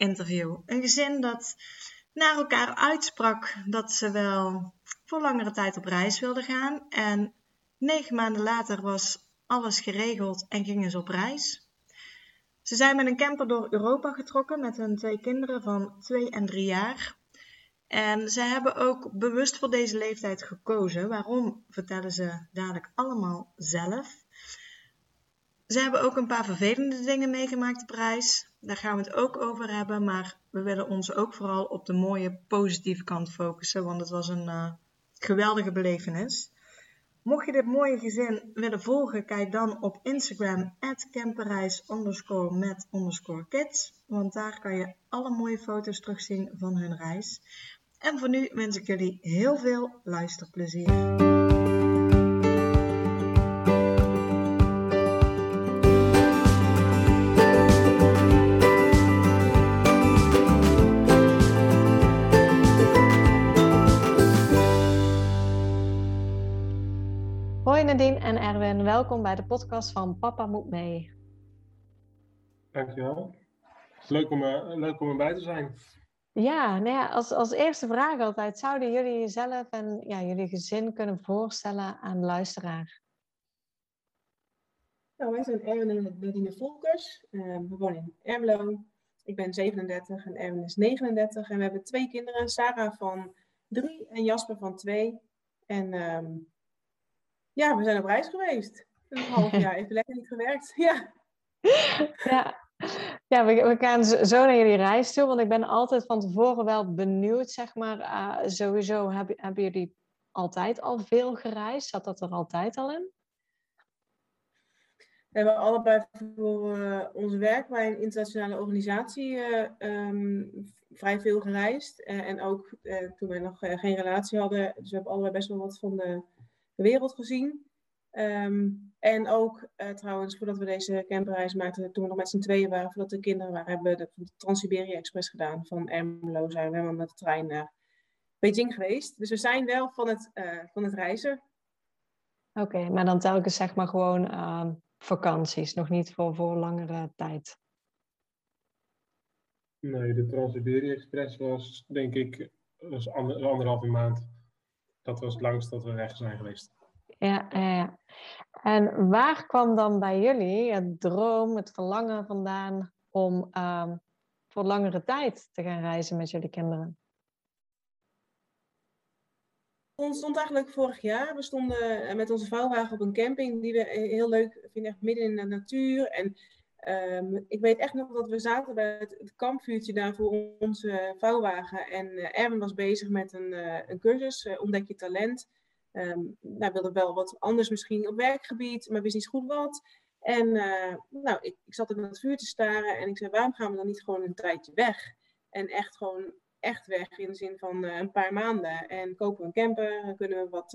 interview. Een gezin dat naar elkaar uitsprak dat ze wel voor langere tijd op reis wilden gaan. En negen maanden later was alles geregeld en gingen ze op reis. Ze zijn met een camper door Europa getrokken met hun twee kinderen van twee en drie jaar. En ze hebben ook bewust voor deze leeftijd gekozen. Waarom vertellen ze dadelijk allemaal zelf. Ze hebben ook een paar vervelende dingen meegemaakt op reis. Daar gaan we het ook over hebben. Maar we willen ons ook vooral op de mooie positieve kant focussen. Want het was een uh, geweldige belevenis. Mocht je dit mooie gezin willen volgen, kijk dan op Instagram camperreis. Want daar kan je alle mooie foto's terugzien van hun reis. En voor nu wens ik jullie heel veel luisterplezier. Welkom bij de podcast van Papa Moet Mee. Dankjewel. Leuk om, uh, leuk om erbij te zijn. Ja, nou ja, als, als eerste vraag altijd, zouden jullie jezelf en ja, jullie gezin kunnen voorstellen aan de luisteraar? Nou, wij zijn Erwin en Nadine Volkers. Uh, we wonen in Ermelo. Ik ben 37 en Erwin is 39. En we hebben twee kinderen, Sarah van 3 en Jasper van 2. En um, ja, we zijn op reis geweest. Een half jaar even lekker niet gewerkt. Ja. Ja, ja we, we gaan zo naar jullie reis toe. Want ik ben altijd van tevoren wel benieuwd, zeg maar. Uh, sowieso hebben, hebben jullie altijd al veel gereisd? Zat dat er altijd al in? We hebben allebei voor uh, ons werk bij een internationale organisatie uh, um, vrij veel gereisd. en ook toen wij nog geen relatie hadden. Dus we hebben allebei best wel wat van de wereld gezien. Um, en ook uh, trouwens, voordat we deze camperreis maakten, toen we nog met z'n tweeën waren, voordat de kinderen waren, hebben we de, de Trans-Siberië Express gedaan. Van Ermelo zijn we helemaal met de trein naar Beijing geweest. Dus we zijn wel van het, uh, van het reizen. Oké, okay, maar dan telkens zeg maar gewoon uh, vakanties, nog niet voor, voor langere tijd. Nee, de Trans-Siberië Express was denk ik was ander, anderhalve maand dat was het langst dat we weg zijn geweest. Ja, ja. En waar kwam dan bij jullie het droom, het verlangen vandaan om uh, voor langere tijd te gaan reizen met jullie kinderen? Ontstond eigenlijk vorig jaar. We stonden eh, met onze vouwwagen op een camping die we heel leuk vinden, echt midden in de natuur. En Um, ik weet echt nog dat we zaten bij het, kampvuurtje daar voor onze vouwwagen. En uh, Erwin was bezig met een, een cursus, uh, Ontdek je talent. Um, nou, wilde wel wat anders misschien op werkgebied, maar wist niet goed wat. En nou, ik, ik zat in het vuur te staren en ik zei, waarom gaan we dan niet gewoon een tijdje weg? En echt gewoon echt weg in de zin van een paar maanden. En kopen we een camper, dan kunnen we wat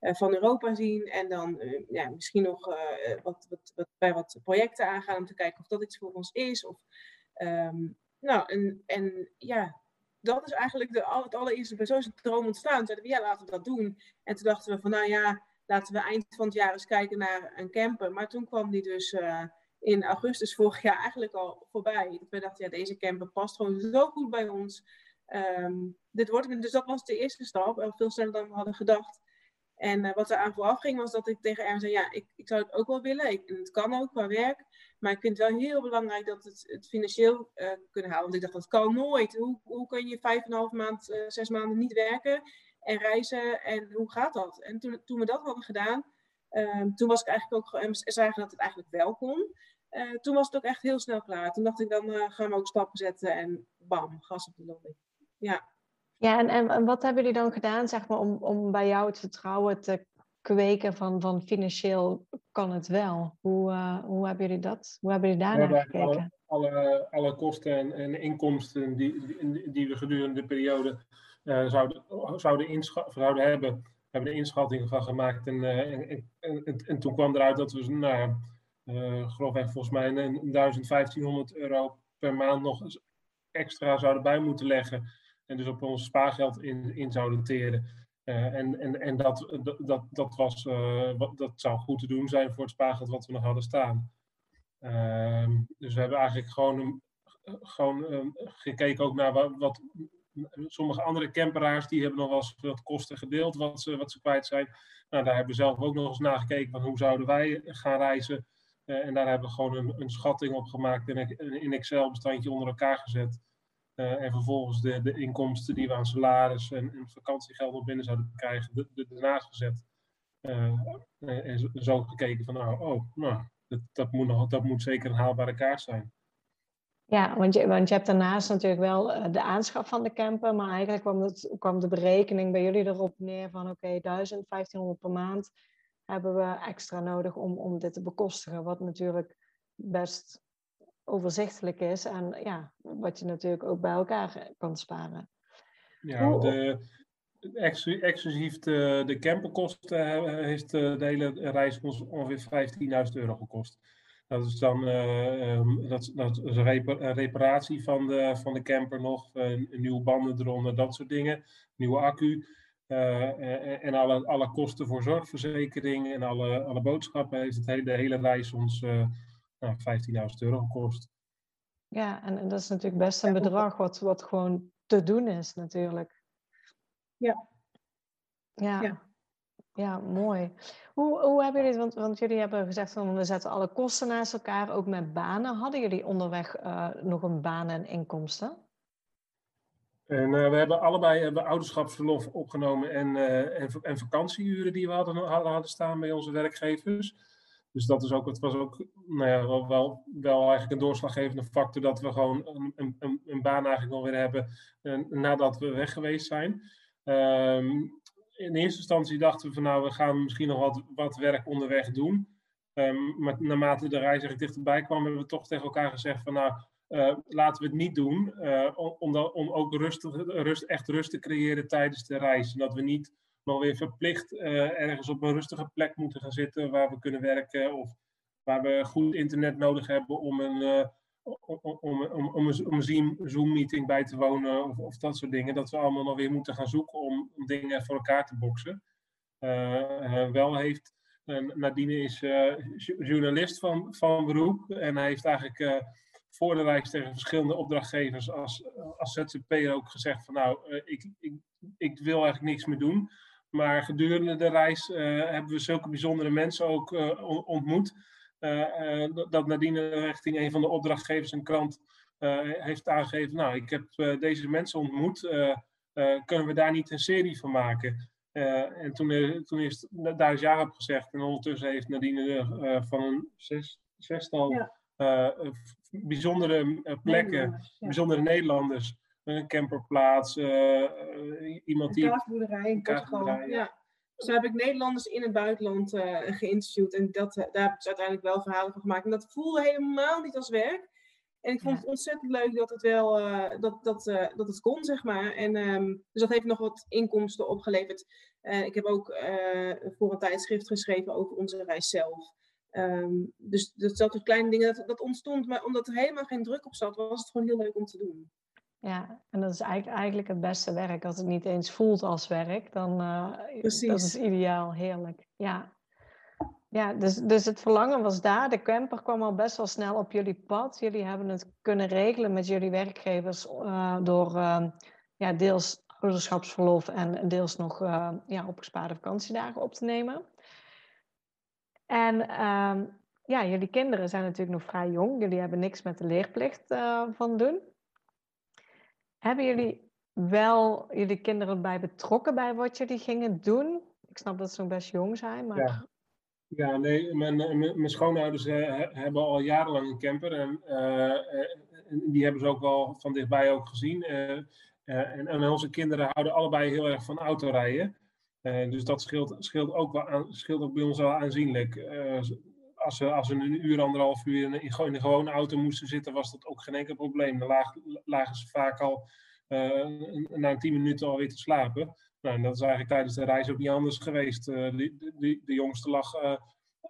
eh, van Europa zien. En dan eh, ja, misschien nog eh, wat, wat, wat, bij wat projecten aangaan om te kijken of dat iets voor ons is. Of, um, nou, en, en ja, dat is eigenlijk de, het allereerste bij zo'n droom ontstaan. Zeiden we, ja, laten we dat doen. En toen dachten we van, nou ja, laten we eind van het jaar eens kijken naar een camper. Maar toen kwam die dus uh, in augustus vorig jaar eigenlijk al voorbij. We dachten, ja, deze camper past gewoon zo goed bij ons. Um, dit wordt, dus dat was de eerste stap, veel sneller dan we hadden gedacht. En uh, wat er aan vooraf ging, was dat ik tegen Erwin zei: Ja, ik, ik zou het ook wel willen. Ik, en het kan ook qua werk. Maar ik vind het wel heel belangrijk dat het, het financieel uh, kunnen halen. Want ik dacht: Dat kan nooit. Hoe, hoe kun je vijf en een half maand, uh, zes maanden niet werken en reizen? En hoe gaat dat? En toen, toen we dat hadden gedaan, ehm, toen was ik eigenlijk ook. En zagen dat het eigenlijk wel kon. toen was het ook echt heel snel klaar. Toen dacht ik: Dan gaan we ook stappen zetten en bam, gas op de lobby. Ja. Ja, en, en, en, wat hebben jullie dan gedaan zeg maar, om, om bij jou het vertrouwen te kweken van, van financieel kan het wel? Hoe, hoe hebben jullie dat? Hoe hebben jullie daar naar gekeken? Alle, alle, kosten en, en inkomsten die, die, die, we gedurende de periode zouden, zouden, zouden hebben, hebben de inschatting van gemaakt. En, en, en, en, toen kwam eruit dat we nou, grofweg volgens mij een 1500 euro per maand nog extra zouden bij moeten leggen. En dus op ons spaargeld in, in zouden teren. Uh, en en, en dat, dat, dat, was, uh, dat zou goed te doen zijn voor het spaargeld wat we nog hadden staan. Uh, dus we hebben eigenlijk gewoon, gewoon ehm, gekeken ook naar wat, wat, sommige andere camperaars die hebben nog wel eens wat kosten gedeeld wat ze, wat ze kwijt zijn. Nou, daar hebben we zelf ook nog eens naar gekeken van hoe zouden wij gaan reizen. Uh, en daar hebben we gewoon een, een schatting op gemaakt en een, in Excel bestandje onder elkaar gezet. Uh, en vervolgens de, de inkomsten die we aan salaris en, en vakantiegeld nog binnen zouden krijgen, ernaast gezet. Uh, en zo gekeken van, nou, oh, nou, dat, dat, moet nog, dat moet zeker een haalbare kaart zijn. Ja, want je, want je hebt daarnaast natuurlijk wel de aanschaf van de camper, maar eigenlijk kwam, het, kwam de berekening bij jullie erop neer van, oké, okay, 1000, 1500 per maand hebben we extra nodig om, om dit te bekostigen. Wat natuurlijk best overzichtelijk is en ja, wat je natuurlijk ook bij elkaar kan sparen. Ja, de, exclusief de, de camperkosten heeft de hele reis ons ongeveer 15.000 euro gekost. Dat is dan uh, dat, dat is een reparatie van de, van de camper nog, een, nieuwe banden eronder, dat soort dingen, nieuwe accu. Uh, en alle, alle kosten voor zorgverzekering en alle, alle boodschappen heeft het hele, de hele reis ons uh, nou, 15.000 euro gekost. Ja, en, en, dat is natuurlijk best een bedrag wat, wat gewoon te doen is natuurlijk. Ja. Ja. ja. ja mooi. Hoe, hoe hebben jullie het, want, want jullie hebben gezegd van we zetten alle kosten naast elkaar, ook met banen. Hadden jullie onderweg nog een baan en inkomsten? En uh, we hebben allebei hebben ouderschapsverlof opgenomen en, uh, en, en, vakantieuren die we hadden, hadden, staan bij onze werkgevers. Dus dat is ook, het was ook nou ja, wel, wel, wel eigenlijk een doorslaggevende factor dat we gewoon een, een, een baan eigenlijk nog weer hebben uh, nadat we weg geweest zijn. Um, in eerste instantie dachten we van nou, we gaan misschien nog wat, wat werk onderweg doen. Um, maar naarmate de reis er dichterbij kwam, hebben we toch tegen elkaar gezegd van nou, uh, laten we het niet doen, uh, om, om ook rust, rust, echt rust te creëren tijdens de reis. En dat we niet nog weer verplicht uh, ergens op een rustige plek moeten gaan zitten waar we kunnen werken of waar we goed internet nodig hebben om een, om, om, om, om, een Zoom-meeting bij te wonen of, of, dat soort dingen. Dat we allemaal nog weer moeten gaan zoeken om, om dingen voor elkaar te boksen. wel heeft Nadine is journalist van, van beroep en hij heeft eigenlijk voor de reis tegen verschillende opdrachtgevers als, als ZZP'er ook gezegd van nou, ik, ik, ik wil eigenlijk niks meer doen. Maar gedurende de reis uh, hebben we zulke bijzondere mensen ook uh, ontmoet. dat Nadine richting een van de opdrachtgevers een krant heeft aangegeven. Nou, ik heb deze mensen ontmoet. kunnen we daar niet een serie van maken? en toen, toen is daar is ja op gezegd. En ondertussen heeft Nadine van een zes, zestal ja bijzondere eh, plekken, bijzondere Nederlanders. Een camperplaats, uh, iemand die... Een kaasboerderij in Portugal, ja. Dus daar heb ik Nederlanders in het buitenland uh, geïnterviewd. En dat, daar heb ik uiteindelijk wel verhalen van gemaakt. En dat voelde helemaal niet als werk. En ik vond het ontzettend leuk dat het wel uh, dat, dat, uh, dat het kon, zeg maar. En, um, dus dat heeft nog wat inkomsten opgeleverd. Uh, ik heb ook voor een tijdschrift geschreven over onze reis zelf. Um, dus dat soort kleine dingen, dat, dat ontstond. Maar omdat er helemaal geen druk op zat, was het gewoon heel leuk om te doen. Ja, en dat is eigenlijk, eigenlijk het beste werk. Als het niet eens voelt als werk, dan uh, dat is ideaal, heerlijk. Ja, ja dus, dus het verlangen was daar. De camper kwam al best wel snel op jullie pad. Jullie hebben het kunnen regelen met jullie werkgevers uh, door uh, ja, deels ouderschapsverlof en deels nog uh, ja, opgespaarde vakantiedagen op te nemen. En ehm, ja, jullie kinderen zijn natuurlijk nog vrij jong. Jullie hebben niks met de leerplicht van doen. Hebben jullie wel jullie kinderen bij betrokken bij wat jullie gingen doen? Ik snap dat ze nog best jong zijn, maar... Ja. Ja, nee, mijn, mijn schoonouders uh, hebben al jarenlang een camper en uh, die hebben ze ook wel van dichtbij ook gezien. En, en, onze kinderen houden allebei heel erg van autorijden. Dus dat scheelt, scheelt, ook wel aan, scheelt ook bij ons wel aanzienlijk. Als, we, als we een uur, anderhalf uur in, in, de gewone auto moesten zitten, was dat ook geen enkel probleem. Dan lagen ze vaak al na tien minuten alweer te slapen. Nou, en dat is eigenlijk tijdens de reis ook niet anders geweest. de, de, de jongste lag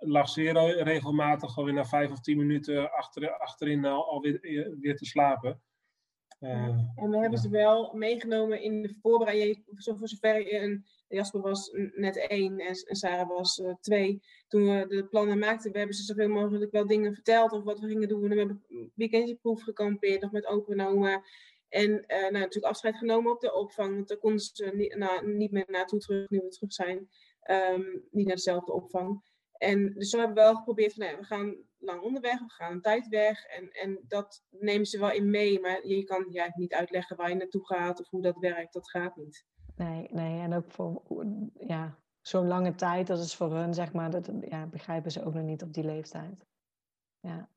lag zeer regelmatig alweer na vijf of tien minuten achter, achterin al, alweer weer te slapen. Uh, en we hebben ze wel meegenomen in de voorbereiding, voor zover een, Jasper was net één en, en Sarah was uh, twee. Toen we de plannen maakten, we hebben ze zoveel mogelijk wel dingen verteld over wat we gingen doen. We hebben weekendjeproef gekampeerd, nog met open En uh, nou, natuurlijk afscheid genomen op de opvang, want daar konden ze niet, nou, niet meer naartoe terug, nu we terug zijn. Um, niet naar dezelfde opvang. En dus zo hebben we wel geprobeerd van, nou we gaan lang onderweg, we gaan een tijd weg. En, en dat nemen ze wel in mee, maar je kan ja, niet uitleggen waar je naartoe gaat of hoe dat werkt. Dat gaat niet. Nee, nee. en ook voor ja, zo'n lange tijd, dat is voor hun, zeg maar, dat ja, begrijpen ze ook nog niet op die leeftijd. Ja.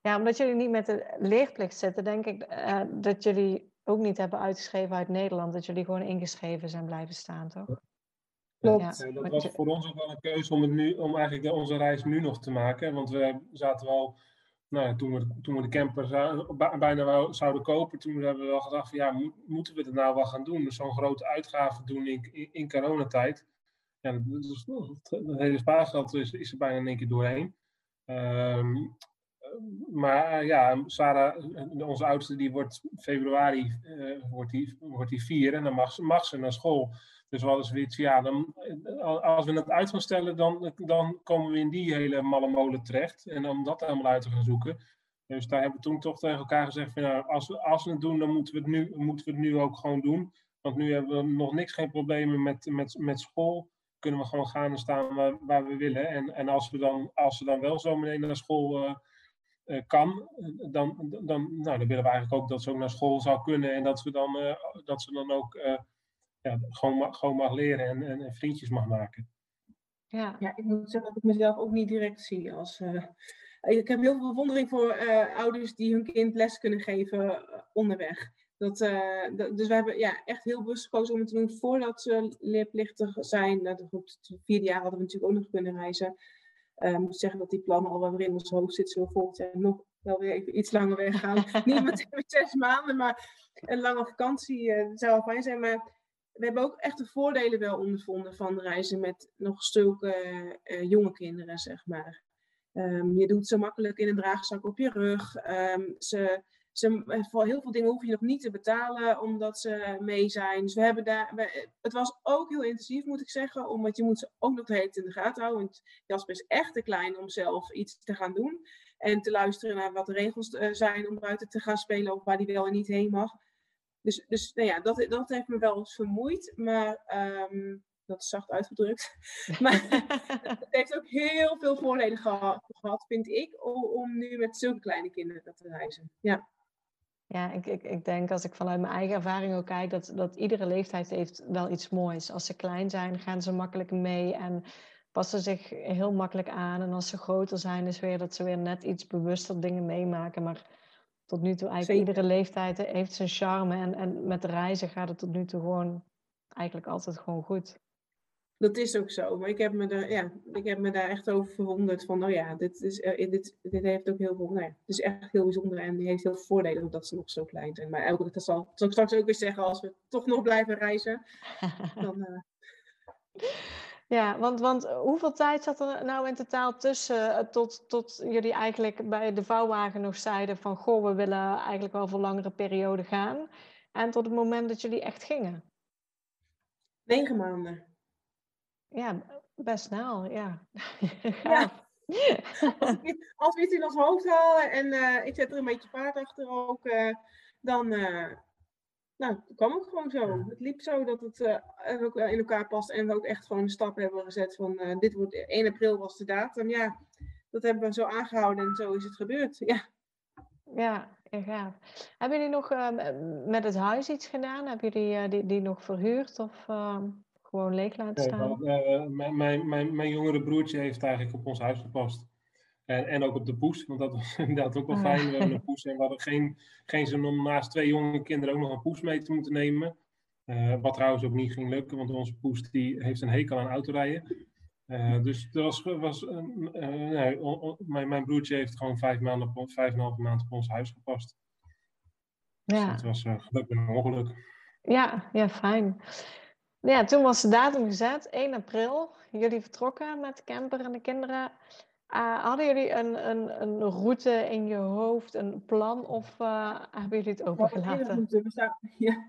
ja, omdat jullie niet met de leerplicht zitten, denk ik uh, dat jullie ook niet hebben uitgeschreven uit Nederland, dat jullie gewoon ingeschreven zijn blijven staan, toch? Klopt. Ja, dat was voor ons ook wel een keuze om, het nu, om eigenlijk onze reis nu nog te maken. Want we zaten wel, nou, toen, we, toen we de camper bijna zouden kopen, toen hebben we wel gedacht van ja, moeten we het nou wel gaan doen? Dus zo'n grote uitgave doen in, in, in coronatijd. Ja, dus, het hele spaargeld is, is er bijna in één keer doorheen. Um, maar ja, Sarah, onze oudste, die wordt februari uh, wordt die, wordt die vier en dan mag ze, mag ze naar school. Dus we hadden zoiets, ja, dan, als we het uit gaan stellen, dan, dan komen we in die hele malle molen terecht. En om dat helemaal uit te gaan zoeken. Dus daar hebben we toen toch tegen elkaar gezegd, van, nou, als, we, als we het doen, dan moeten we het, nu, moeten we het nu ook gewoon doen. Want nu hebben we nog niks, geen problemen met, met, met school. Kunnen we gewoon gaan en staan waar, waar we willen. En, en als, we dan, als we dan wel zo meteen naar school uh, uh, kan, dan, dan, nou, dan willen we eigenlijk ook dat ze ook naar school zou kunnen. En dat, we dan, uh, dat ze dan ook ja, gewoon, gewoon mag leren en, en, en, vriendjes mag maken. Ja. ja, ik moet zeggen dat ik mezelf ook niet direct zie als. Uh, ik heb heel veel bewondering voor uh, ouders die hun kind les kunnen geven uh, onderweg. Dat, dus we hebben ja, echt heel bewust gekozen om het te doen voordat ze leerplichtig zijn. Nou, op het vierde jaar hadden we natuurlijk ook nog kunnen reizen. ik moet zeggen dat die plannen al wel weer in ons hoofd zitten. Zo volgend jaar nog wel weer even iets langer weggaan. Niet meteen met zes maanden, maar een lange vakantie zou wel fijn zijn. Maar we hebben ook echt de voordelen wel ondervonden van reizen met nog zulke uh, jonge kinderen, zeg maar. Um, je doet zo makkelijk in een draagzak op je rug. Um, ze, ze, voor heel veel dingen hoef je nog niet te betalen omdat ze mee zijn. Dus we hebben daar, het was ook heel intensief, moet ik zeggen, omdat je moet ze ook nog de hele tijd in de gaten houden. Want Jasper is echt te klein om zelf iets te gaan doen. En te luisteren naar wat de regels uh, zijn om buiten te gaan spelen of waar die wel en niet heen mag. Dus, dus nou ja, dat, dat heeft me wel eens vermoeid, maar um, dat is zacht uitgedrukt. maar het heeft ook heel veel voordelen gehad, vind ik, om, om, nu met zulke kleine kinderen te reizen. Ja. Ja, ik, ik, ik denk als ik vanuit mijn eigen ervaring ook kijk, dat, dat iedere leeftijd heeft wel iets moois. Als ze klein zijn, gaan ze makkelijk mee en passen zich heel makkelijk aan. En als ze groter zijn, is weer dat ze weer net iets bewuster dingen meemaken. Maar tot nu toe eigenlijk iedere leeftijd heeft zijn charme. En, en met reizen gaat het tot nu toe gewoon eigenlijk altijd gewoon goed. Dat is ook zo. Maar ik heb me daar, ja, ik heb me daar echt over verwonderd. Van, oh ja, dit, is, uh, dit, dit heeft ook heel veel. Nou ja, het is echt heel bijzonder en heeft heel veel voordelen omdat ze nog zo klein zijn. Maar elke, dat zal, zal ik straks ook weer zeggen als we toch nog blijven reizen. dan, uh... Ja, want, want hoeveel tijd zat er nou in totaal tussen uh, tot, tot jullie eigenlijk bij de vouwwagen nog zeiden van goh, we willen eigenlijk wel voor langere periode gaan. En tot het moment dat jullie echt gingen? Negen maanden. Ja, best snel, ja. ja. als, we iets in ons hoofd halen en uh, ik zet er een beetje paard achter ook, uh, dan, nou, dat kwam ook gewoon zo. Het liep zo dat het uh, ook in elkaar past en we ook echt gewoon een stap hebben gezet van uh, dit wordt 1 april was de datum. Ja, dat hebben we zo aangehouden en zo is het gebeurd. Ja, ja, gaaf. Hebben jullie nog uh, met het huis iets gedaan? Hebben jullie die, die nog verhuurd of gewoon leeg laten staan? mijn, mijn, mijn, mijn jongere broertje heeft eigenlijk op ons huis gepast. En, en ook op de poes, want dat was inderdaad ook wel ah. fijn. We hebben een poes en we hadden geen, geen zin om naast twee jonge kinderen ook nog een poes mee te moeten nemen. Uh, wat trouwens ook niet ging lukken, want onze poes die heeft een hekel aan autorijden. Uh, dus er was, was uh, nee, mijn, mijn broertje heeft gewoon vijf maanden, vijf en een halve maand op ons huis gepast. Ja. Dus het was gelukkig een ongeluk. Ja, ja, fijn. Ja, toen was de datum gezet, 1 april. Jullie vertrokken met de camper en de kinderen. Uh, hadden jullie een, een, een route in je hoofd, een plan, of uh, hebben jullie het overgelaten? We, zou, ja,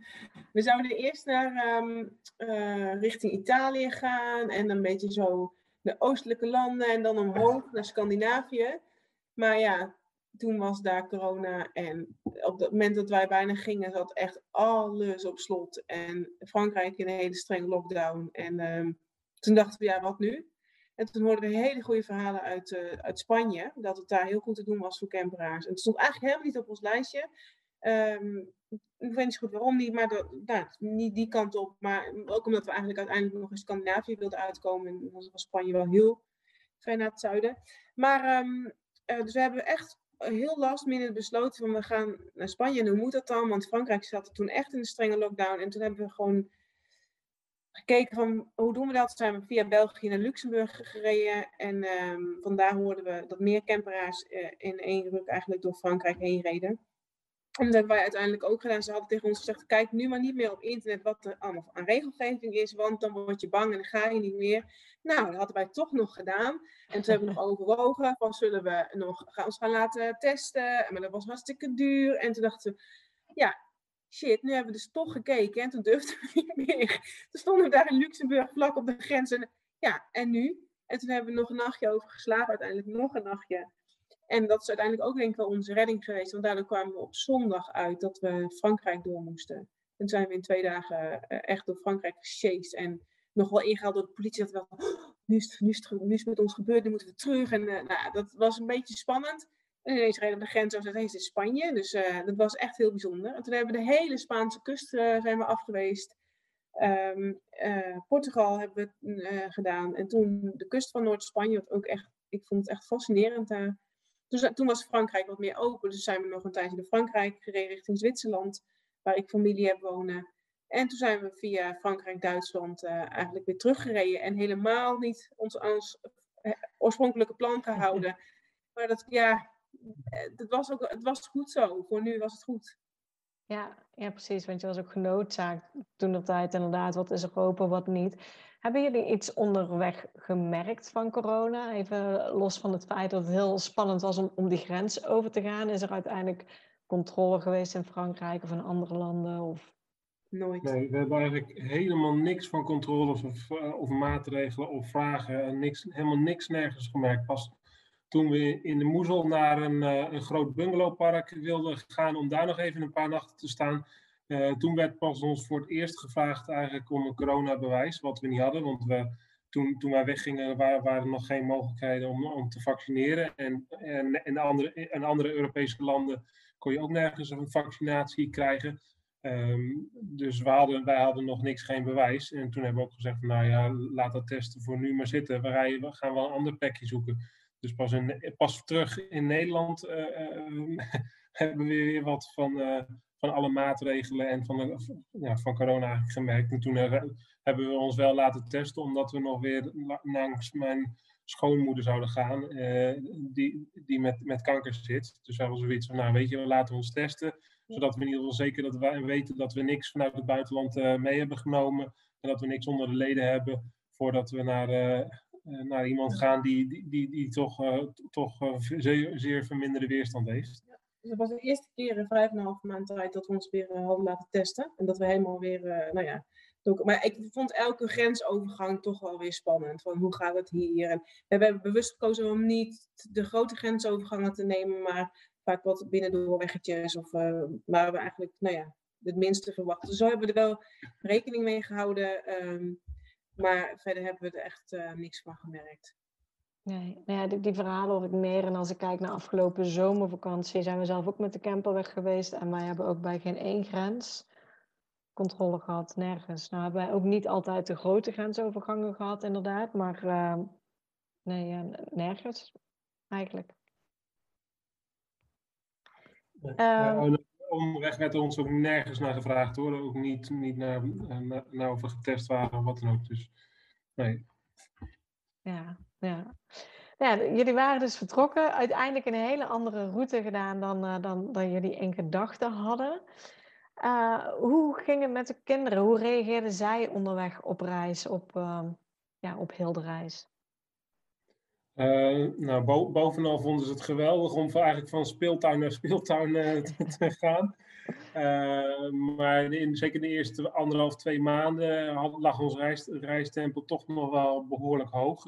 we zouden eerst naar um, uh, richting Italië gaan en een beetje zo de oostelijke landen en dan omhoog naar Scandinavië. Maar ja, toen was daar corona en op het moment dat wij bijna gingen zat echt alles op slot. En Frankrijk in een hele strenge lockdown. En um, toen dachten we, ja, wat nu? En toen hoorden we hele goede verhalen uit, uh, uit Spanje, dat het daar heel goed te doen was voor camperaars. En het stond eigenlijk helemaal niet op ons lijstje. Um, ik weet niet goed waarom niet, maar nou, niet die kant op. Maar ook omdat we eigenlijk uiteindelijk nog in Scandinavië wilden uitkomen. En dan was Spanje wel heel ver naar het zuiden. Maar um, uh, dus we hebben echt heel last minute besloten van we gaan naar Spanje. En hoe moet dat dan? Want Frankrijk zat toen echt in een strenge lockdown. En toen hebben we gewoon gekeken van hoe doen we dat. Zijn we via België naar Luxemburg gereden. En um, vandaar hoorden we dat meer camperaars uh, in één ruk eigenlijk door Frankrijk heen reden. En dat hebben wij uiteindelijk ook gedaan. Ze hadden tegen ons gezegd: kijk nu maar niet meer op internet wat er allemaal aan regelgeving is, want dan word je bang en dan ga je niet meer. Nou, dat hadden wij toch nog gedaan. En toen hebben we nog overwogen: van zullen we nog gaan, ons gaan laten testen? Maar dat was hartstikke duur. En toen dachten we: ja, shit, nu hebben we dus toch gekeken. En toen durfden we niet meer. Toen stonden we daar in Luxemburg vlak op de grens. En ja, en nu? En toen hebben we nog een nachtje over geslapen, uiteindelijk nog een nachtje. En dat is uiteindelijk ook denk ik wel onze redding geweest. Want daardoor kwamen we op zondag uit dat we Frankrijk door moesten. En toen zijn we in twee dagen eh, echt door Frankrijk gesjeest. En nog wel ingehaald door de politie. Dat we wel, oh, nu, is het, nu, is het, nu is het met ons gebeurd, nu moeten we terug. En uh, nou, dat was een beetje spannend. En ineens reden we de grens over. Het is Spanje. Dus uh, dat was echt heel bijzonder. En toen hebben we de hele Spaanse kust zijn we afgeweest. Um, Portugal hebben we gedaan. En toen de kust van Noord-Spanje. Wat ook echt, ik vond het echt fascinerend daar. Dus toen was Frankrijk wat meer open. Dus zijn we nog een tijdje naar Frankrijk gereden richting Zwitserland, waar ik familie heb wonen. En toen zijn we via Frankrijk, Duitsland eigenlijk weer teruggereden. En helemaal niet ons, ons oorspronkelijke plan gehouden. Maar dat, ja, eh, dat was ook, het was goed zo. Voor nu was het goed. Ja, ja, precies. Want je was ook genoodzaakt toen op tijd inderdaad. Wat is er open, wat niet. Hebben jullie iets onderweg gemerkt van corona? Even los van het feit dat het heel spannend was om, om die grens over te gaan. Is er uiteindelijk controle geweest in Frankrijk of in andere landen? Of... Nooit. Nee, we hebben eigenlijk helemaal niks van controles of, of maatregelen of vragen. Niks, helemaal niks nergens gemerkt. Pas toen we in de Moezel naar een, uh, een groot bungalowpark wilden gaan om daar nog even een paar nachten te staan, uh, toen werd pas ons voor het eerst gevraagd eigenlijk om een coronabewijs, wat we niet hadden, want we, toen, toen wij weggingen waren, waren er nog geen mogelijkheden om, om te vaccineren. En, en in, andere, in andere Europese landen kon je ook nergens een vaccinatie krijgen. Um, dus we hadden, wij hadden nog niks, geen bewijs. En toen hebben we ook gezegd, nou ja, laat dat testen voor nu maar zitten. We, rijden, we gaan wel een ander plekje zoeken. Dus pas, pas terug in Nederland uh, uh, hebben we weer wat van, uh, van alle maatregelen en van, de, ja, van corona eigenlijk gemerkt. En toen hebben we ons wel laten testen, omdat we nog weer langs mijn schoonmoeder zouden gaan, die, die met, met kanker zit. Dus we hebben zoiets van, nou weet je, we laten ons testen, zodat we in ieder geval zeker dat weten dat we niks vanuit het buitenland mee hebben genomen en dat we niks onder de leden hebben voordat we naar eh, naar iemand gaan die, die, die, die toch, uh, toch uh, zeer, zeer verminderde weerstand heeft. Dus het was de eerste keer in vijf en een half maand tijd dat we ons weer hadden laten testen. En dat we helemaal weer, nou ja, maar ik vond elke grensovergang toch wel weer spannend. Van hoe gaat het hier? En we hebben bewust gekozen om niet de grote grensovergangen te nemen, maar vaak wat binnendoorweggetjes of uh, waar we eigenlijk, nou ja, het minste verwachten. Zo hebben we er wel rekening mee gehouden. Um, maar verder hebben we er echt uh, niks van gemerkt. Nee, nou ja, die, die, verhalen hoor ik meer. En als ik kijk naar afgelopen zomervakantie, zijn we zelf ook met de camper weg geweest. En wij hebben ook bij geen één grens controle gehad, nergens. Nou hebben wij ook niet altijd de grote grensovergangen gehad, inderdaad. Maar uh, nee, ja, nergens eigenlijk. Ja, um, omweg werd ons ook nergens naar gevraagd hoor. Ook niet, niet naar, naar, naar of we getest waren of wat dan ook. Dus nee. ja, ja. Ja, jullie waren dus vertrokken, uiteindelijk een hele andere route gedaan dan, uh, dan, dan jullie in gedachten hadden. Uh, hoe ging het met de kinderen? Hoe reageerden zij onderweg op reis, op, uh, ja, op heel de reis? Nou, bo bovenal vonden ze het geweldig om eigenlijk van speeltuin naar speeltuin te, te, gaan. maar in, zeker de eerste anderhalf, twee maanden lag ons reis, reistempel toch nog wel behoorlijk hoog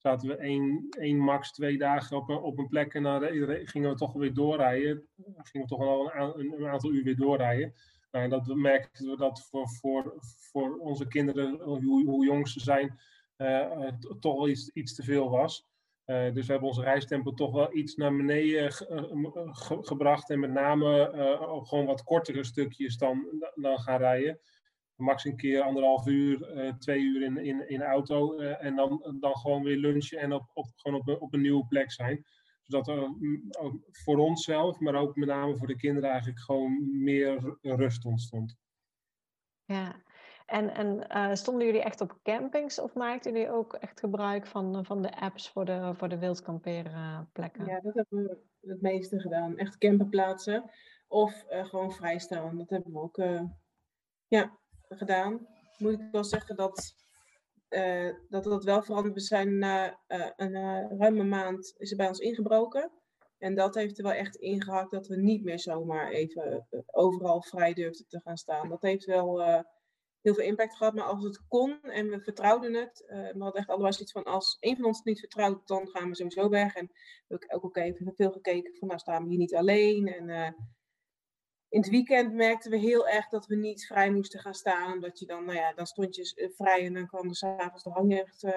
zaten we één, één max twee dagen op een, plek en dan gingen we toch weer doorrijden. Gingen we toch wel een, een aantal uur weer doorrijden. Nou, dat merkten we dat voor, voor, voor onze kinderen, hoe, jong ze zijn, uh, toch wel iets, iets te veel was. Uh, dus we hebben onze reistempo toch wel iets naar beneden ge, gebracht. En met name uh, gewoon wat kortere stukjes dan, dan gaan rijden max een keer anderhalf uur, twee uur in, in, in de auto. En dan, dan gewoon weer lunchen en op, op, gewoon op, een, op een nieuwe plek zijn. Zodat er uh, voor onszelf, maar ook met name voor de kinderen eigenlijk gewoon meer rust ontstond. Ja, en, en stonden jullie echt op campings of maakten jullie ook echt gebruik van, van de apps voor de, voor de wildkampeerplekken? Ja, dat hebben we het meeste gedaan. Echt camperplaatsen of gewoon vrijstaan. Dat hebben we ook ja, gedaan. Moet ik wel zeggen dat, dat dat wel veranderd. We zijn een ruime maand is er bij ons ingebroken. En dat heeft er wel echt ingehakt dat we niet meer zomaar even overal vrij durfden te gaan staan. Dat heeft wel heel veel impact gehad. Maar als het kon en we vertrouwden het, we hadden echt allebei zoiets van als een van ons het niet vertrouwt, dan gaan we sowieso weg. En we hebben ook, ook even veel gekeken van nou staan we hier niet alleen. En in het weekend merkten we heel erg dat we niet vrij moesten gaan staan. Omdat je dan, nou ja, dan stond je eh, vrij en dan kwam er s'avonds de hanghecht uh,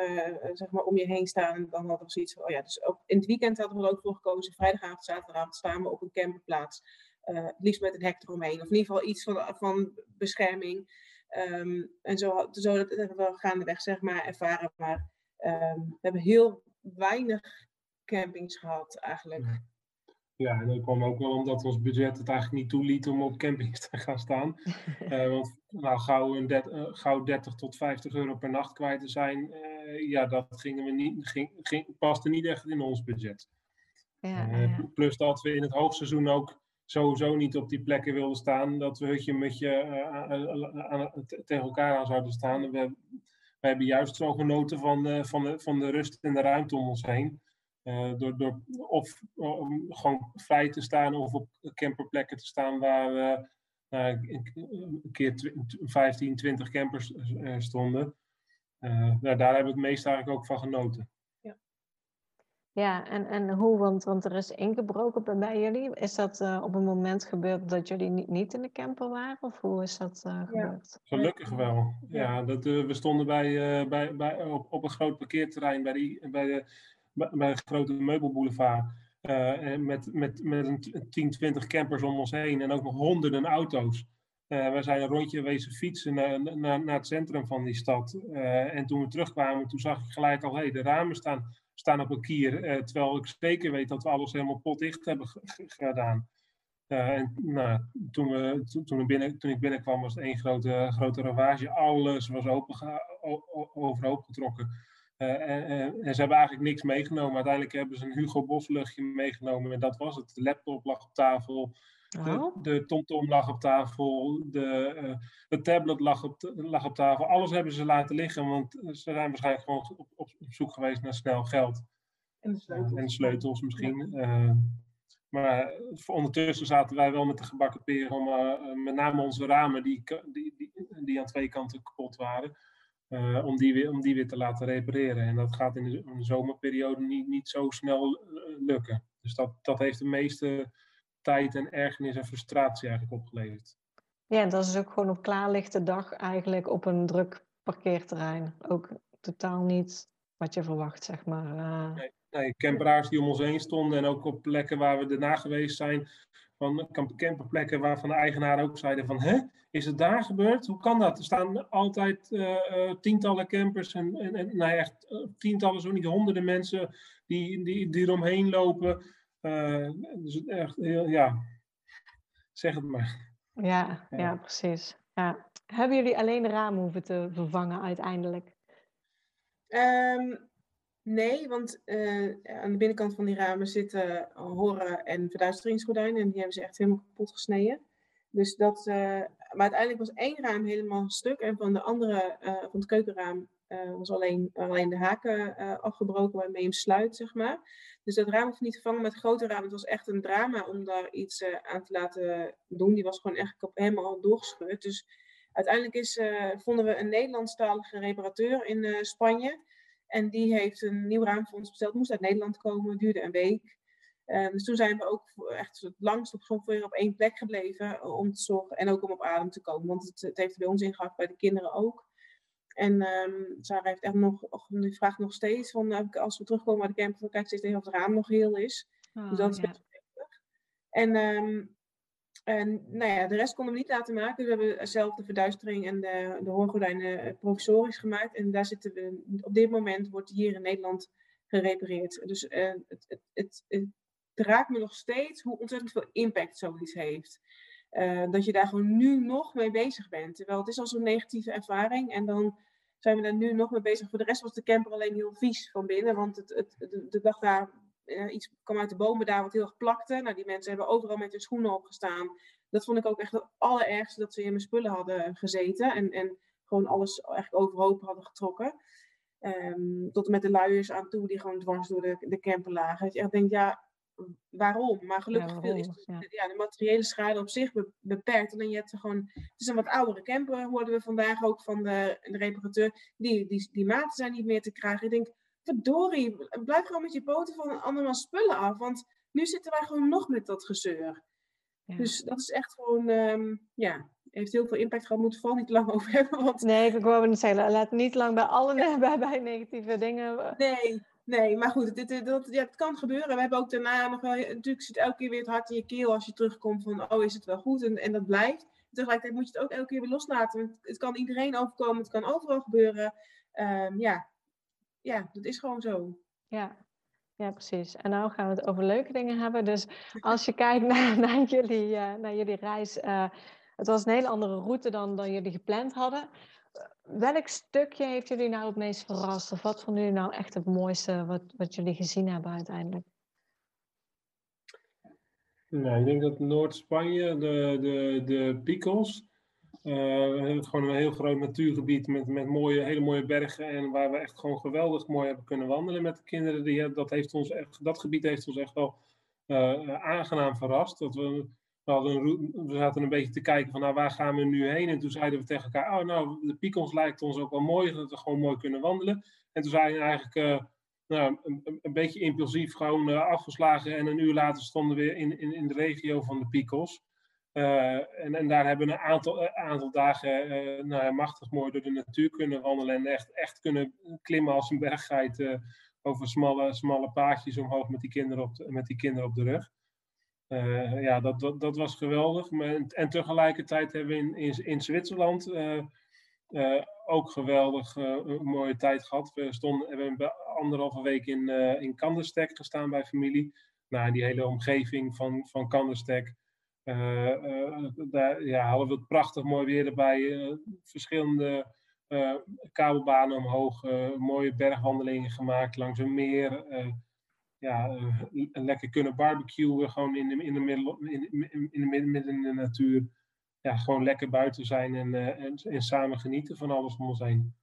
zeg maar om je heen staan. En dan hadden we zoiets van, oh ja, dus ook in het weekend hadden we er ook voor gekozen. Vrijdagavond, zaterdagavond staan we op een camperplaats. Uh, liefst met een hek eromheen. Of in ieder geval iets van, van bescherming. Um, en zo, zo dat hebben we gaandeweg zeg maar ervaren. Maar um, we hebben heel weinig campings gehad eigenlijk. Ja, en dat kwam ook wel omdat ons budget het eigenlijk niet toeliet om op campings te gaan staan. uh, want nou, gauw, een uh, gauw 30 tot 50 euro per nacht kwijt te zijn, uh, ja, dat gingen we niet, ging, ging, paste niet echt in ons budget. Ja, ja. Plus dat we in het hoogseizoen ook sowieso niet op die plekken wilden staan, dat we hutje met je tegen elkaar aan zouden staan. We, hebben juist zo genoten van, van, de, van de rust en de ruimte om ons heen. Door, door of gewoon vrij te staan of op camperplekken te staan waar uh, een, keer 15, 20 campers stonden. Nou, daar heb ik meest eigenlijk ook van genoten. Ja, en, en hoe, want, want er is ingebroken bij jullie. Is dat op een moment gebeurd dat jullie niet, niet in de camper waren? Of hoe is dat gebeurd? Gelukkig wel. Ja, dat, we stonden bij, bij, bij, op, op een groot parkeerterrein bij, die, bij de bij een grote meubelboulevard. Uh, met, met, met een 10, 20 campers om ons heen en ook nog honderden auto's. Uh, we zijn een rondje wezen fietsen naar, naar, naar het centrum van die stad. Uh, en toen we terugkwamen, toen zag ik gelijk al, hey, de ramen staan, staan op een kier. terwijl ik zeker weet dat we alles helemaal potdicht hebben gedaan. en nou, toen, we, toen, toen, binnen, toen ik binnenkwam was het één grote, grote ravage. Alles was open, overhoop getrokken. Eh, en, en, ze hebben eigenlijk niks meegenomen. Uiteindelijk hebben ze een Hugo Boss luchtje meegenomen en dat was het. De laptop lag op tafel, de, de TomTom lag op tafel, de, uh, de tablet lag op, lag op tafel. Alles hebben ze laten liggen, want ze zijn waarschijnlijk gewoon op, op, op zoek geweest naar snel geld. En de sleutels, en sleutels misschien. Ja. Uh, maar ondertussen zaten wij wel met de gebakken peren om met name onze ramen, die, die, die, die aan twee kanten kapot waren om, die weer, om die weer te laten repareren. En dat gaat in de, in de zomerperiode niet, niet zo snel lukken. Dus dat, dat heeft de meeste tijd en ergernis en frustratie eigenlijk opgeleverd. Ja, dat is ook gewoon op klaarlichte dag eigenlijk op een druk parkeerterrein. Ook totaal niet wat je verwacht, zeg maar. Uh... Nee, nee, camperaars die om ons heen stonden en ook op plekken waar we daarna geweest zijn, van camperplekken waarvan de eigenaren ook zeiden van, hè, is het daar gebeurd? Hoe kan dat? Er staan altijd uh, tientallen campers en, en, en nou echt uh, tientallen, zo niet honderden mensen die, die, die eromheen lopen. Uh, dus echt heel, ja, zeg het maar. Ja, ja. ja precies. Ja. Hebben jullie alleen de ramen hoeven te vervangen uiteindelijk? Um, Nee, want uh, aan de binnenkant van die ramen zitten horen- en verduisteringsgordijnen. En die hebben ze echt helemaal kapot gesneden. Dus dat, uh, maar uiteindelijk was één raam helemaal stuk. En van de andere, uh, van het keukenraam, was alleen, alleen de haken afgebroken waarmee je hem sluit, zeg maar. Dus dat raam hoeft niet vervangen met grote raam. Het was echt een drama om daar iets aan te laten doen. Die was gewoon echt helemaal doorgescheurd. Dus uiteindelijk is, vonden we een Nederlandstalige reparateur in Spanje. En die heeft een nieuw raam voor ons besteld. Moest uit Nederland komen, duurde een week. Uh, dus toen zijn we ook echt het langst op, op één plek gebleven eh, om te zorgen en ook om op adem te komen. Want het, het heeft bij ons ingehakt, bij de kinderen ook. En um, Sarah heeft echt nog, die vraagt nog steeds, van, uh, als we terugkomen bij de camper, kijk steeds even of het raam nog heel is. Oh, dus dat is best wel En um, en nou ja, de rest konden we niet laten maken. Dus we hebben zelf de verduistering en de, de hoorgordijnen eh, provisorisch gemaakt. En daar zitten we, op dit moment wordt hier in Nederland gerepareerd. Dus uh, het, het, het, het, raakt me nog steeds hoe ontzettend veel impact zoiets heeft. Uh, dat je daar gewoon nu nog mee bezig bent. Terwijl het is al zo'n negatieve ervaring. En dan zijn we daar nu nog mee bezig. Voor de rest was de camper alleen heel vies van binnen. Want het, het, de, dag daar uh, iets kwam uit de bomen daar wat heel erg plakte. Nou, die mensen hebben overal met hun schoenen opgestaan. Dat vond ik ook echt het allerergste dat ze in mijn spullen hadden gezeten. En, en gewoon alles eigenlijk overhoop hadden getrokken. Um, tot en met de luiers aan toe die gewoon dwars door de, de camper lagen. Dat je echt ja, waarom? Maar gelukkig ja, waarom? is ja. ja. de materiële schade op zich beperkt. En je hebt gewoon, het is een wat oudere camper, hoorden we vandaag ook van de, de reparateur. Die, die, die maten zijn niet meer te krijgen. Ik denk, verdorie, blijf gewoon met je poten van allemaal spullen af. Want nu zitten wij gewoon nog met dat gezeur. Ja. Dus dat is echt gewoon, um, ja, heeft heel veel impact gehad. Moeten we vooral niet lang over hebben. Want... Nee, ik wou niet zeggen, laat niet lang bij alle bij, bij negatieve dingen. Nee, nee, maar goed, dit, dat, ja, het kan gebeuren. We hebben ook daarna nog wel, natuurlijk zit elke keer weer het hart in je keel als je terugkomt van, oh, is het wel goed? En, en dat blijft. Tegelijkertijd moet je het ook elke keer weer loslaten. Het kan iedereen overkomen, het kan overal gebeuren. Um, ja, ja, dat is gewoon zo. Ja. ja, precies. En nou gaan we het over leuke dingen hebben. Dus als je kijkt naar, naar, jullie, uh, naar jullie reis, uh, het was een hele andere route dan, dan jullie gepland hadden. Welk stukje heeft jullie nou het meest verrast? Of wat vonden jullie nou echt het mooiste wat, wat jullie gezien hebben uiteindelijk? Nou, ik denk dat Noord-Spanje, de, de, de Picos, uh, gewoon een heel groot natuurgebied met, met mooie, hele mooie bergen. En waar we echt gewoon geweldig mooi hebben kunnen wandelen met de kinderen. Dat, heeft ons echt, dat gebied heeft ons echt wel uh, aangenaam verrast. Dat we, we, we zaten een beetje te kijken van nou, waar gaan we nu heen? En toen zeiden we tegen elkaar, oh nou, de Picons lijkt ons ook wel mooi. Dat we gewoon mooi kunnen wandelen. En toen zijn we eigenlijk uh, nou, een, een, beetje impulsief gewoon afgeslagen. En een uur later stonden we weer in, in, in de regio van de Picos. Uh, en, en, daar hebben we een aantal, aantal dagen nou machtig mooi door de natuur kunnen wandelen. En echt, echt kunnen klimmen als een berggeit over smalle, smalle paadjes omhoog met die kinderen op met die kinderen op de rug. Ja, dat, dat, dat, was geweldig. En tegelijkertijd hebben we in, in, in Zwitserland ook geweldig een mooie tijd gehad. We, stonden, hebben anderhalve week in, in Kanderstek gestaan bij familie. Nou, die hele omgeving van, van Kanderstek. Uh, daar ja, hadden we het prachtig mooi weer erbij. verschillende kabelbanen omhoog. mooie bergwandelingen gemaakt langs een meer. Ja, lekker kunnen barbecuen. Gewoon in de, in de middel, in, de midden in de natuur. Ja, gewoon lekker buiten zijn en, en, en samen genieten van alles om ons heen.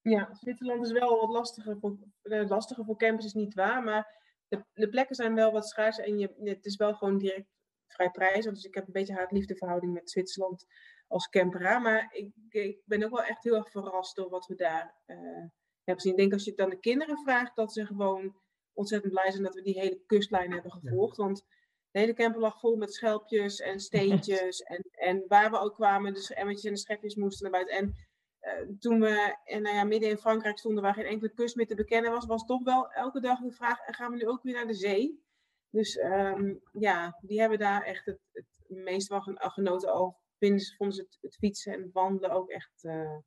Ja, Zwitserland is wel wat lastiger voor, lastiger voor campers, is niet waar. Maar de, de plekken zijn wel wat schaars en je, het is wel gewoon direct vrij prijzig. Dus ik heb een beetje haat-liefdeverhouding met Zwitserland als campera. Maar ik, ik, ben ook wel echt heel erg verrast door wat we daar hebben gezien. Ik denk als je het aan de kinderen vraagt, dat ze gewoon ontzettend blij zijn dat we die hele kustlijn hebben gevolgd. Want de hele camper lag vol met schelpjes en steentjes. en, en waar we ook kwamen, dus emmertjes en de schepjes moesten naar buiten. En uh, toen we en, nou ja, midden in Frankrijk stonden waar geen enkele kust meer te bekennen was, was toch wel elke dag de vraag: gaan we nu ook weer naar de zee? Dus um, ja, die hebben daar echt het, het meest van genoten. Al vinden ze, vonden ze het, het, fietsen en wandelen ook echt uh,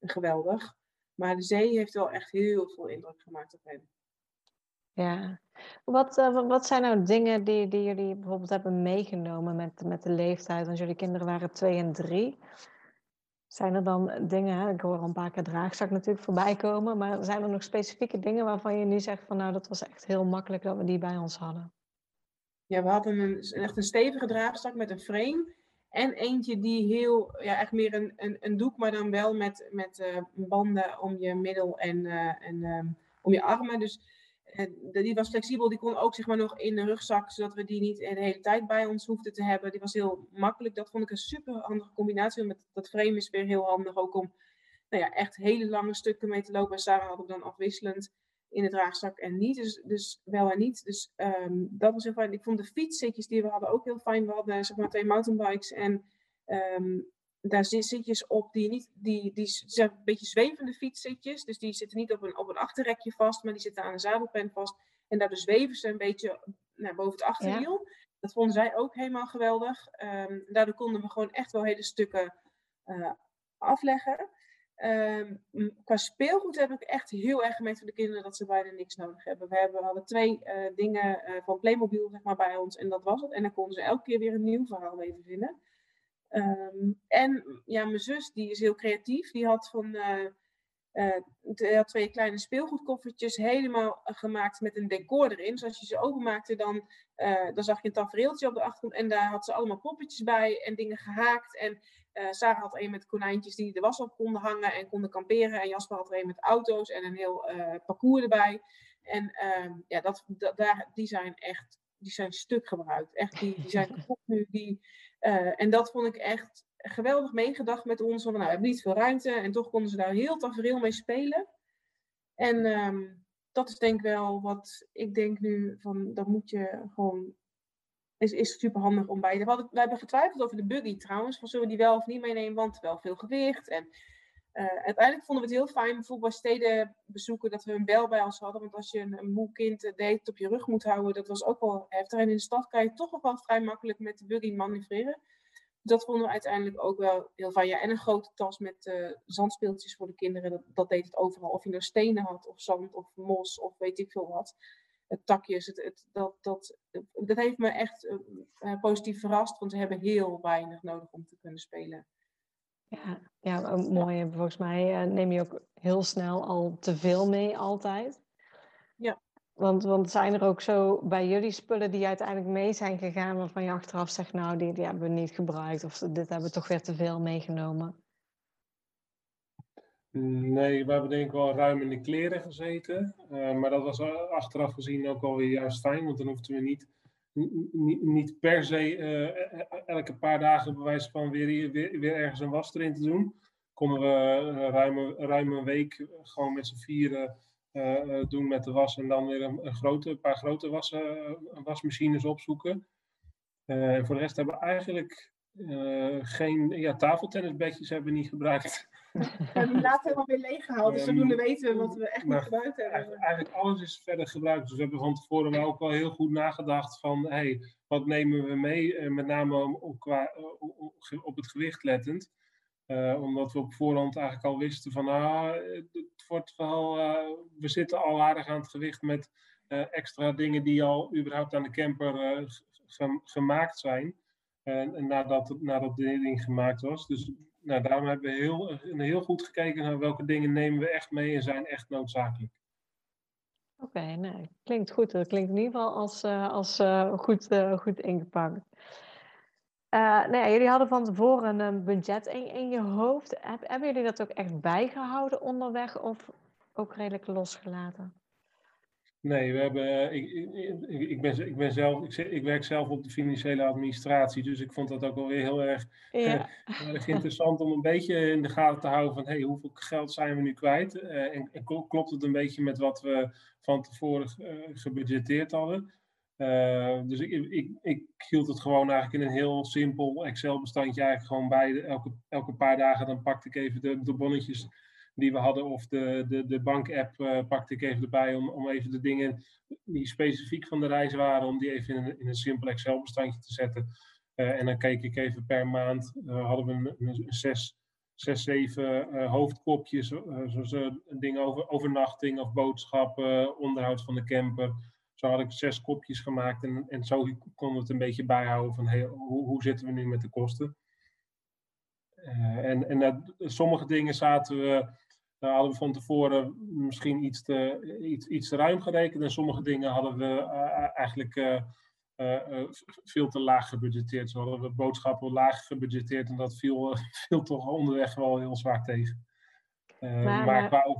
geweldig. Maar de zee heeft wel echt heel veel indruk gemaakt op hen. Ja, wat, uh, wat zijn nou dingen die, die jullie bijvoorbeeld hebben meegenomen met, met de leeftijd? Want jullie kinderen waren twee en drie. Zijn er dan dingen, ik hoor een paar keer draagzak natuurlijk voorbij komen, maar zijn er nog specifieke dingen waarvan je nu zegt van nou dat was echt heel makkelijk dat we die bij ons hadden? Ja, we hadden een, echt een stevige draagzak met een frame en eentje die heel, ja echt meer een, een, een doek, maar dan wel met, met uh, banden om je middel en, uh, en um, om je armen. Dus die was flexibel, die kon ook zeg maar nog in de rugzak, zodat we die niet de hele tijd bij ons hoefden te hebben. Die was heel makkelijk. Dat vond ik een super handige combinatie. Met dat frame is weer heel handig ook om nou ja, echt hele lange stukken mee te lopen. En Sarah had ik dan afwisselend in de draagzak en niet. Dus, dus wel en niet. Dus um, dat was heel fijn. Ik vond de fietszitjes die we hadden ook heel fijn. We hadden zeg maar twee mountainbikes en um, daar zitjes op die niet, die, die zijn een beetje zwevende fietszitjes. Dus die zitten niet op een, op een achterrekje vast, maar die zitten aan een zadelpen vast. En daardoor zweven ze een beetje nou, boven het achterwiel. Dat vonden zij ook helemaal geweldig. Um, daardoor konden we gewoon echt wel hele stukken uh, afleggen. Um, qua speelgoed heb ik echt heel erg gemerkt voor de kinderen dat ze bijna niks nodig hebben. We, hebben, we hadden twee uh, dingen uh, van Playmobil zeg maar, bij ons en dat was het. En dan konden ze elke keer weer een nieuw verhaal even vinden. Um, en ja, mijn zus, die is heel creatief. Die had van uh, had twee kleine speelgoedkoffertjes helemaal gemaakt met een decor erin. Dus als je ze openmaakte, dan, dan zag je een tafereeltje op de achtergrond. En daar had ze allemaal poppetjes bij en dingen gehaakt. En Sarah had een met konijntjes die de was op konden hangen en konden kamperen. En Jasper had er een met auto's en een heel parcours erbij. En ehm, ja, dat, dat, daar, die zijn echt die zijn stuk gebruikt. Echt, die, die zijn kapot nu. Die, uh, en dat vond ik echt geweldig meegedacht met ons. Want nou, we hebben niet veel ruimte en toch konden ze daar heel tafereel mee spelen. En um, dat is denk ik wel wat ik denk nu van, dat moet je gewoon, is, is super handig om bij te hebben. We hebben getwijfeld over de buggy trouwens, van zullen we die wel of niet meenemen, want wel veel gewicht. En uiteindelijk vonden we het heel fijn, bijvoorbeeld bij steden bezoeken, dat we een bel bij ons hadden. Want als je een, moe kind uh, deed op je rug moet houden, dat was ook wel heftig. En in de stad kan je toch nog wel vrij makkelijk met de buggy manoeuvreren. Dat vonden we uiteindelijk ook wel heel fijn. En een grote tas met uh, zandspeeltjes voor de kinderen. Dat, deed het overal. Of je nou stenen had, of zand, of mos, of weet ik veel wat. Het takjes, het, het, dat, dat, dat heeft me echt positief verrast. Want we hebben heel weinig nodig om te kunnen spelen. Ja, ja mooi. Volgens mij uh, neem je ook heel snel al te veel mee altijd. Ja. Want, want zijn er ook zo bij jullie spullen die uiteindelijk mee zijn gegaan, waarvan je achteraf zegt, nou, die, die hebben we niet gebruikt of dit hebben we toch weer te veel meegenomen? Nee, we hebben denk ik wel ruim in de kleren gezeten. Uh, maar dat was achteraf gezien ook alweer juist fijn, want dan hoefden we niet niet per se uh, elke paar dagen bewijs van weer, weer, weer, ergens een was erin te doen. Konden we uh, ruim, ruim week gewoon met z'n vieren uh, doen met de was en dan weer een, grote, een paar grote was, wasmachines opzoeken. en voor de rest hebben we eigenlijk geen ja, tafeltennisbedjes hebben we niet gebruikt. En die later helemaal weer leeggehaald. Dus zodoende weten we wat we echt niet gebruikt hebben. Eigenlijk alles is verder gebruikt. Dus we hebben van tevoren wel ook wel heel goed nagedacht van... Hey, wat nemen we mee? met name op, qua, op het gewicht lettend. Uh, omdat we op voorhand eigenlijk al wisten van... Ah, het wordt wel, uh, we zitten al aardig aan het gewicht met uh, extra dingen die al überhaupt aan de camper gemaakt zijn. En nadat, nadat dit ding gemaakt was. Dus nou, daarom hebben we heel, heel goed gekeken naar welke dingen nemen we echt mee en zijn echt noodzakelijk. Oké, nee, klinkt goed. Dat klinkt in ieder geval als, uh, als uh, goed, uh, goed ingepakt. nou jullie hadden van tevoren een budget in, in je hoofd. Heb, hebben jullie dat ook echt bijgehouden onderweg of ook redelijk losgelaten? Nee, we hebben, eh, ik, ik, ik, ben, ik ben zelf, ik, ik, werk zelf op de financiële administratie, dus ik vond dat ook wel weer heel erg, ja. uh, erg interessant om een beetje in de gaten te houden van hey, hoeveel geld zijn we nu kwijt? Uh, en, en, klopt het een beetje met wat we van tevoren gebudgeteerd hadden? dus ik, ik, ik hield het gewoon eigenlijk in een heel simpel Excel-bestandje eigenlijk gewoon bij. Elke, elke paar dagen dan pakte ik even de, de bonnetjes die we hadden. Of de, de, de bank-app uh, pakte ik even erbij om, om even de dingen die specifiek van de reis waren, om die even in een, in een simpel Excel-bestandje te zetten. Uh, en dan keek ik even per maand, uh, hadden we een, een, zes, zes, zeven hoofdkopjes, zoals dingen over overnachting of boodschappen, onderhoud van de camper. Zo had ik zes kopjes gemaakt en, en zo konden we het een beetje bijhouden van hoe, hoe zitten we nu met de kosten. en en sommige dingen zaten we, daar hadden we van tevoren misschien iets te, iets, iets te ruim gerekend. En sommige dingen hadden we eigenlijk veel te laag gebudgeteerd. Zo hadden we boodschappen laag gebudgeteerd en dat viel, viel toch onderweg wel heel zwaar tegen. maar, maar qua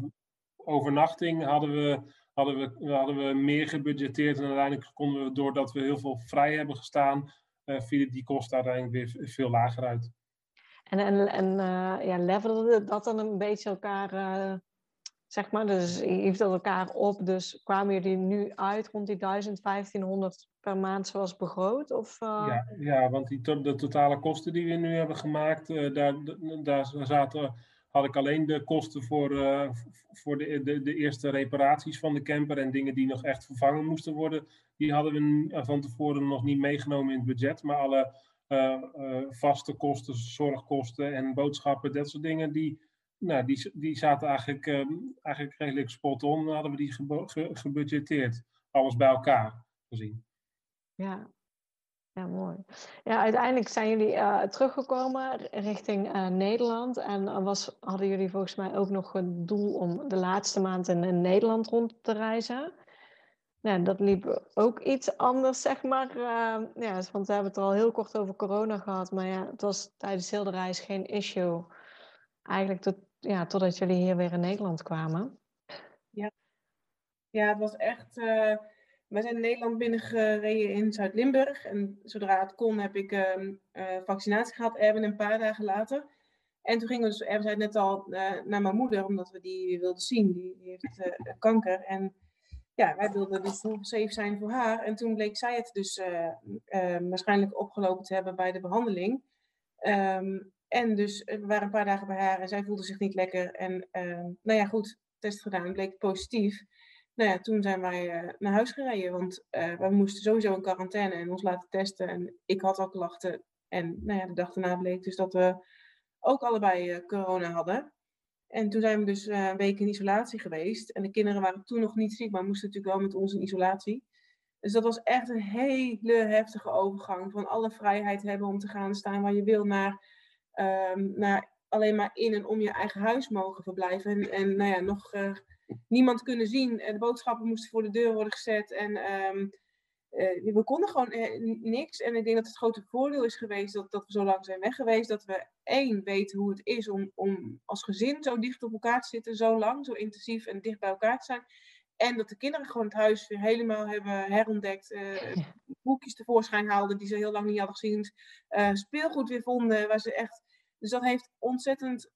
overnachting hadden we hadden we, hadden we meer gebudgeteerd. En uiteindelijk konden we, doordat we heel veel vrij hebben gestaan, uh, vielen die kosten uiteindelijk weer veel lager uit. En, en, en uh, ja, levelde dat dan een beetje elkaar, uh, zeg maar, dus heeft dat elkaar op. Dus kwamen jullie nu uit rond die 1500 per maand zoals begroot? Of, ja, ja, want die de totale kosten die we nu hebben gemaakt, daar, daar zaten had ik alleen de kosten voor, voor de, de, de, eerste reparaties van de camper en dingen die nog echt vervangen moesten worden. Die hadden we van tevoren nog niet meegenomen in het budget. Maar alle vaste kosten, zorgkosten en boodschappen, dat soort dingen, die, nou, die, die zaten eigenlijk, eigenlijk redelijk spot on. hadden we die ge gebudgeteerd. Alles bij elkaar gezien. Ja, ja, mooi. Ja, uiteindelijk zijn jullie uh, teruggekomen richting Nederland. En was, hadden jullie volgens mij ook nog het doel om de laatste maand in Nederland rond te reizen. Ja, dat liep ook iets anders, zeg maar. Uh, ja, want we hebben het er al heel kort over corona gehad. Maar ja, het was tijdens heel de reis geen issue. Eigenlijk tot, ja, totdat jullie hier weer in Nederland kwamen. Ja, ja het was echt wij zijn Nederland binnengereden in Zuid-Limburg. En zodra het kon heb ik uh, uh, vaccinatie gehad, Erwin een paar dagen later. En toen gingen we dus, Erwin net al, uh, naar mijn moeder, omdat we die wilden zien. Die, die heeft eh, kanker. En ja, wij wilden dus safe zijn voor haar. En toen bleek zij het dus waarschijnlijk opgelopen te hebben bij de behandeling. Um, en dus we waren een paar dagen bij haar en zij voelde zich niet lekker. En ehm, nou ja, goed, test gedaan, bleek positief nou ja, toen zijn wij naar huis gereden. Want wij moesten sowieso in quarantaine en ons laten testen. En ik had al klachten. En nou ja, de dag daarna bleek dus dat we ook allebei corona hadden. En toen zijn we dus een week in isolatie geweest. En de kinderen waren toen nog niet ziek, maar moesten natuurlijk wel met ons in isolatie. Dus dat was echt een hele heftige overgang. Van alle vrijheid hebben om te gaan staan waar je wil naar, um, naar alleen maar in en om je eigen huis mogen verblijven. En, en nou ja, nog niemand kunnen zien. De boodschappen moesten voor de deur worden gezet. En um, uh, we konden gewoon uh, niks. En ik denk dat het grote voordeel is geweest dat, dat we zo lang zijn weg geweest. Dat we één weten hoe het is om, om als gezin zo dicht op elkaar te zitten. Zo lang, zo intensief en dicht bij elkaar te zijn. En dat de kinderen gewoon het huis weer helemaal hebben herontdekt. Uh, boekjes tevoorschijn haalden die ze heel lang niet hadden gezien. speelgoed weer vonden. Waar ze echt... Dus dat heeft ontzettend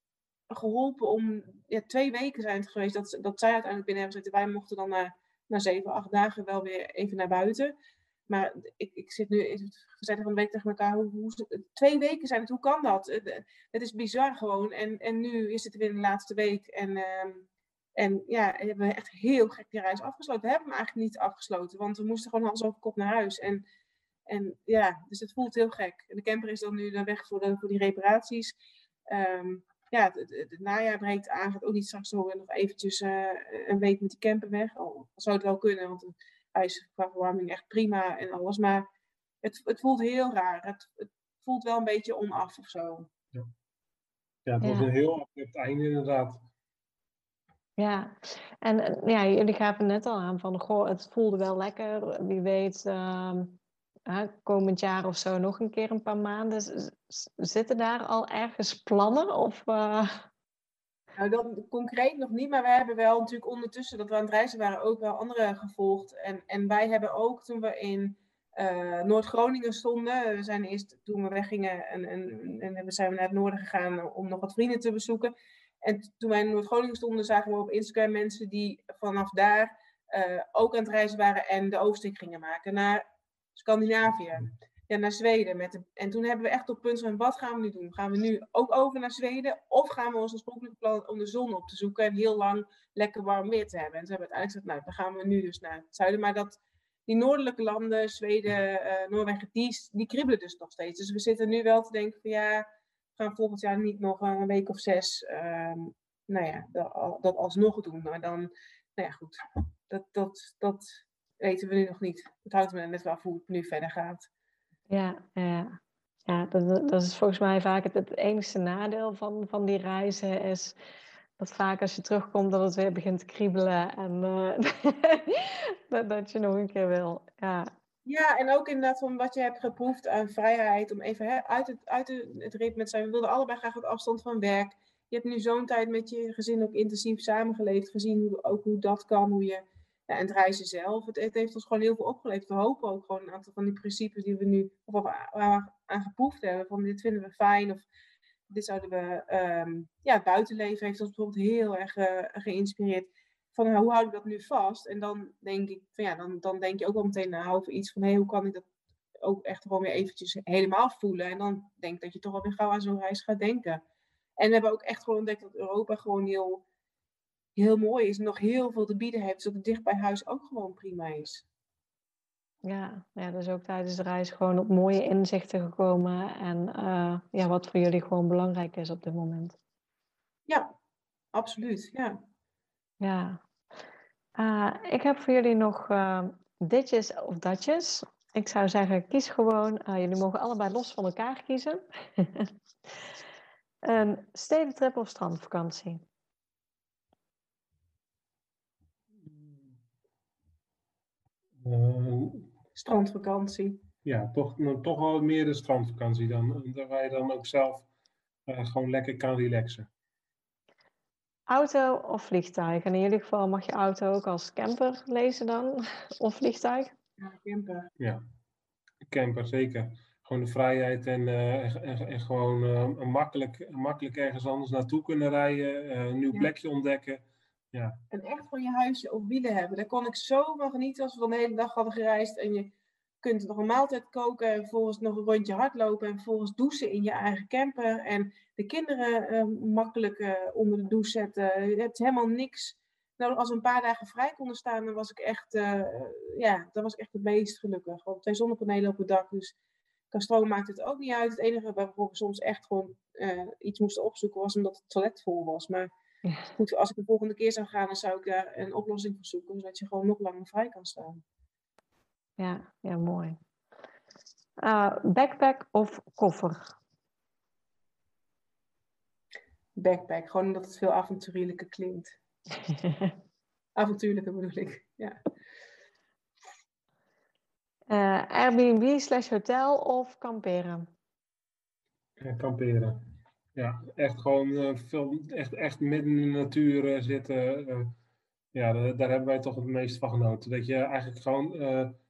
geholpen om, ja, twee weken zijn het geweest dat, dat zij uiteindelijk binnen hebben zitten. Wij mochten dan na, na zeven, acht dagen wel weer even naar buiten. Maar ik, ik zit nu, we zeiden van een week tegen elkaar, hoe, hoe, twee weken zijn het, hoe kan dat? Het is bizar gewoon. En, en nu is het weer de laatste week. En, uh, en ja, hebben we echt heel gek die reis afgesloten. We hebben hem eigenlijk niet afgesloten, want we moesten gewoon hals over kop naar huis. En, en ja, dus het voelt heel gek. En de camper is dan nu dan weg voor, voor die reparaties. Um, ja, het, najaar breekt aan. Gaat ook niet straks nog eventjes uh, een week met die camper weg. Al zou het wel kunnen, want hij is qua verwarming echt prima en alles. Maar het, het voelt heel raar. Het, het voelt wel een beetje onaf of zo. Ja, ja het was een heel abrupt einde inderdaad. Ja, en eh, ja, jullie gaven net al aan van, goh, het voelde wel lekker. Wie weet, uh, komend jaar of zo nog een keer een paar maanden. Zitten daar al ergens plannen? Of, uh... Nou, dat concreet nog niet, maar we hebben wel natuurlijk ondertussen dat we aan het reizen waren ook wel andere gevolgd. En, en wij hebben ook toen we in uh, Noord-Groningen stonden, we zijn eerst toen we weggingen en, en, en we zijn naar het noorden gegaan om nog wat vrienden te bezoeken. En toen wij in Noord-Groningen stonden, zagen we op Instagram mensen die vanaf daar uh, ook aan het reizen waren en de oversteek gingen maken naar Scandinavië. Ja, naar Zweden. Met en toen hebben we echt op punt van, wat gaan we nu doen? Gaan we nu ook over naar Zweden? Of gaan we ons oorspronkelijke plan om de zon op te zoeken en heel lang lekker warm weer te hebben? En ze hebben uiteindelijk gezegd, nou, dan gaan we nu dus naar het zuiden. Maar dat, die noordelijke landen, Zweden, uh, Noorwegen, die, die kriebelen dus nog steeds. Dus we zitten nu wel te denken van, ja, we gaan volgend jaar niet nog een week of zes, um, nou ja, dat, dat alsnog doen. Maar dan, nou ja, goed. Dat, dat, dat, weten we nu nog niet. Het houdt me net wel af hoe het nu verder gaat. Ja, ja. Ja, dat, dat is volgens mij vaak het, het enige nadeel van, van die reizen is dat vaak als je terugkomt dat het weer begint te kriebelen en uh, dat, dat je nog een keer wil. Ja. ja, en ook inderdaad van wat je hebt geproefd aan vrijheid om even hè, uit, het, uit het ritme te zijn. We wilden allebei graag op afstand van werk. Je hebt nu zo'n tijd met je gezin ook intensief samengeleefd, gezien hoe, ook hoe dat kan, hoe je en het reizen zelf, het, heeft ons gewoon heel veel opgeleverd. We hopen ook gewoon een aantal van die principes die we nu of waar aan geproefd hebben. Van dit vinden we fijn of dit zouden we... Um, ja, het buitenleven heeft ons bijvoorbeeld heel erg uh, geïnspireerd. Van hoe houd ik dat nu vast? En dan denk ik, van, ja, dan, dan denk je ook wel meteen na over iets van... Hé, hey, hoe kan ik dat ook echt gewoon weer eventjes helemaal voelen? En dan denk ik dat je toch wel weer gauw aan zo'n reis gaat denken. En we hebben ook echt gewoon ontdekt dat Europa gewoon heel heel mooi is, nog heel veel te bieden heeft, zodat het dicht bij huis ook gewoon prima is. Ja, ja, dus ook tijdens de reis gewoon op mooie inzichten gekomen en uh, ja, wat voor jullie gewoon belangrijk is op dit moment. Ja, absoluut, ja. Ja. Uh, ik heb voor jullie nog uh, ditjes of datjes. Ik zou zeggen, kies gewoon. jullie mogen allebei los van elkaar kiezen. een stedentrip of strandvakantie? Strandvakantie. Ja, toch, nou, toch wel meer de strandvakantie dan. Waar je dan ook zelf uh, gewoon lekker kan relaxen. Auto of vliegtuig? En in jullie geval mag je auto ook als camper lezen dan? Of vliegtuig? Ja, camper. Ja, camper zeker. Gewoon de vrijheid en, uh, en, en, gewoon uh, makkelijk, makkelijk ergens anders naartoe kunnen rijden. een nieuw ja. plekje ontdekken. Ja. En echt gewoon je huisje op wielen hebben. Daar kon ik zo van genieten als we dan de hele dag hadden gereisd. En je kunt nog een maaltijd koken en vervolgens nog een rondje hardlopen. En vervolgens douchen in je eigen camper. En de kinderen uh, makkelijk uh, onder de douche zetten. Je hebt helemaal niks. Nou, als we een paar dagen vrij konden staan, dan was ik echt, uh, ja, dan was ik echt het meest gelukkig. Want twee zonnepanelen op het dak, dus qua stroom maakt het ook niet uit. Het enige waarvoor we soms echt gewoon iets moesten opzoeken was omdat het toilet vol was. Maar ja. Goed, als ik de volgende keer zou gaan, dan zou ik daar een oplossing voor zoeken, zodat je gewoon nog langer vrij kan staan. Ja, ja mooi. Uh, backpack of koffer? Backpack, gewoon omdat het veel avontuurlijker klinkt. avontuurlijker bedoel ik, ja. Uh, Airbnb slash hotel of kamperen? Ja, kamperen. Ja, echt gewoon uh, veel, echt, echt midden in de natuur uh, zitten. Uh, ja, daar, hebben wij toch het meest van genoten. Dat je eigenlijk gewoon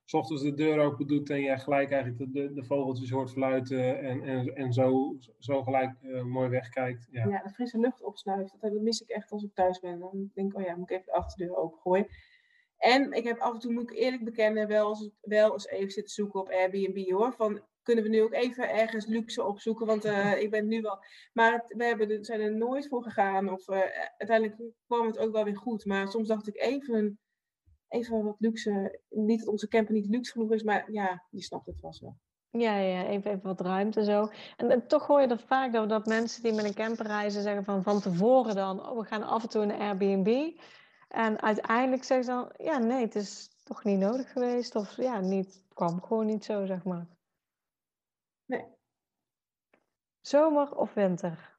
s ochtends de deur open doet en je gelijk eigenlijk de, de vogeltjes hoort fluiten en, en, en zo, zo gelijk mooi wegkijkt. Ja. ja, de frisse lucht opsnuift. Dat, dat mis ik echt als ik thuis ben. Dan denk ik, oh ja, moet ik even de achterdeur opengooien. En ik heb af en toe, moet ik eerlijk bekennen, wel eens, wel eens even zitten zoeken op Airbnb hoor. Van kunnen we nu ook even ergens luxe opzoeken. Want uh, ik ben nu wel. Maar het, we hebben, zijn er nooit voor gegaan. Of uh, uiteindelijk kwam het ook wel weer goed. Maar soms dacht ik even, even wat luxe. Niet dat onze camper niet luxe genoeg is, maar ja, die snapt het vast wel. Ja, ja even, even wat ruimte zo. En, en, toch hoor je dat vaak dat, dat mensen die met een camper reizen zeggen van van tevoren dan, oh, we gaan af en toe een Airbnb. En uiteindelijk zeggen ze dan, ja, nee, het is toch niet nodig geweest. Of ja, niet, het kwam gewoon niet zo, zeg maar. Nee. Zomer of winter?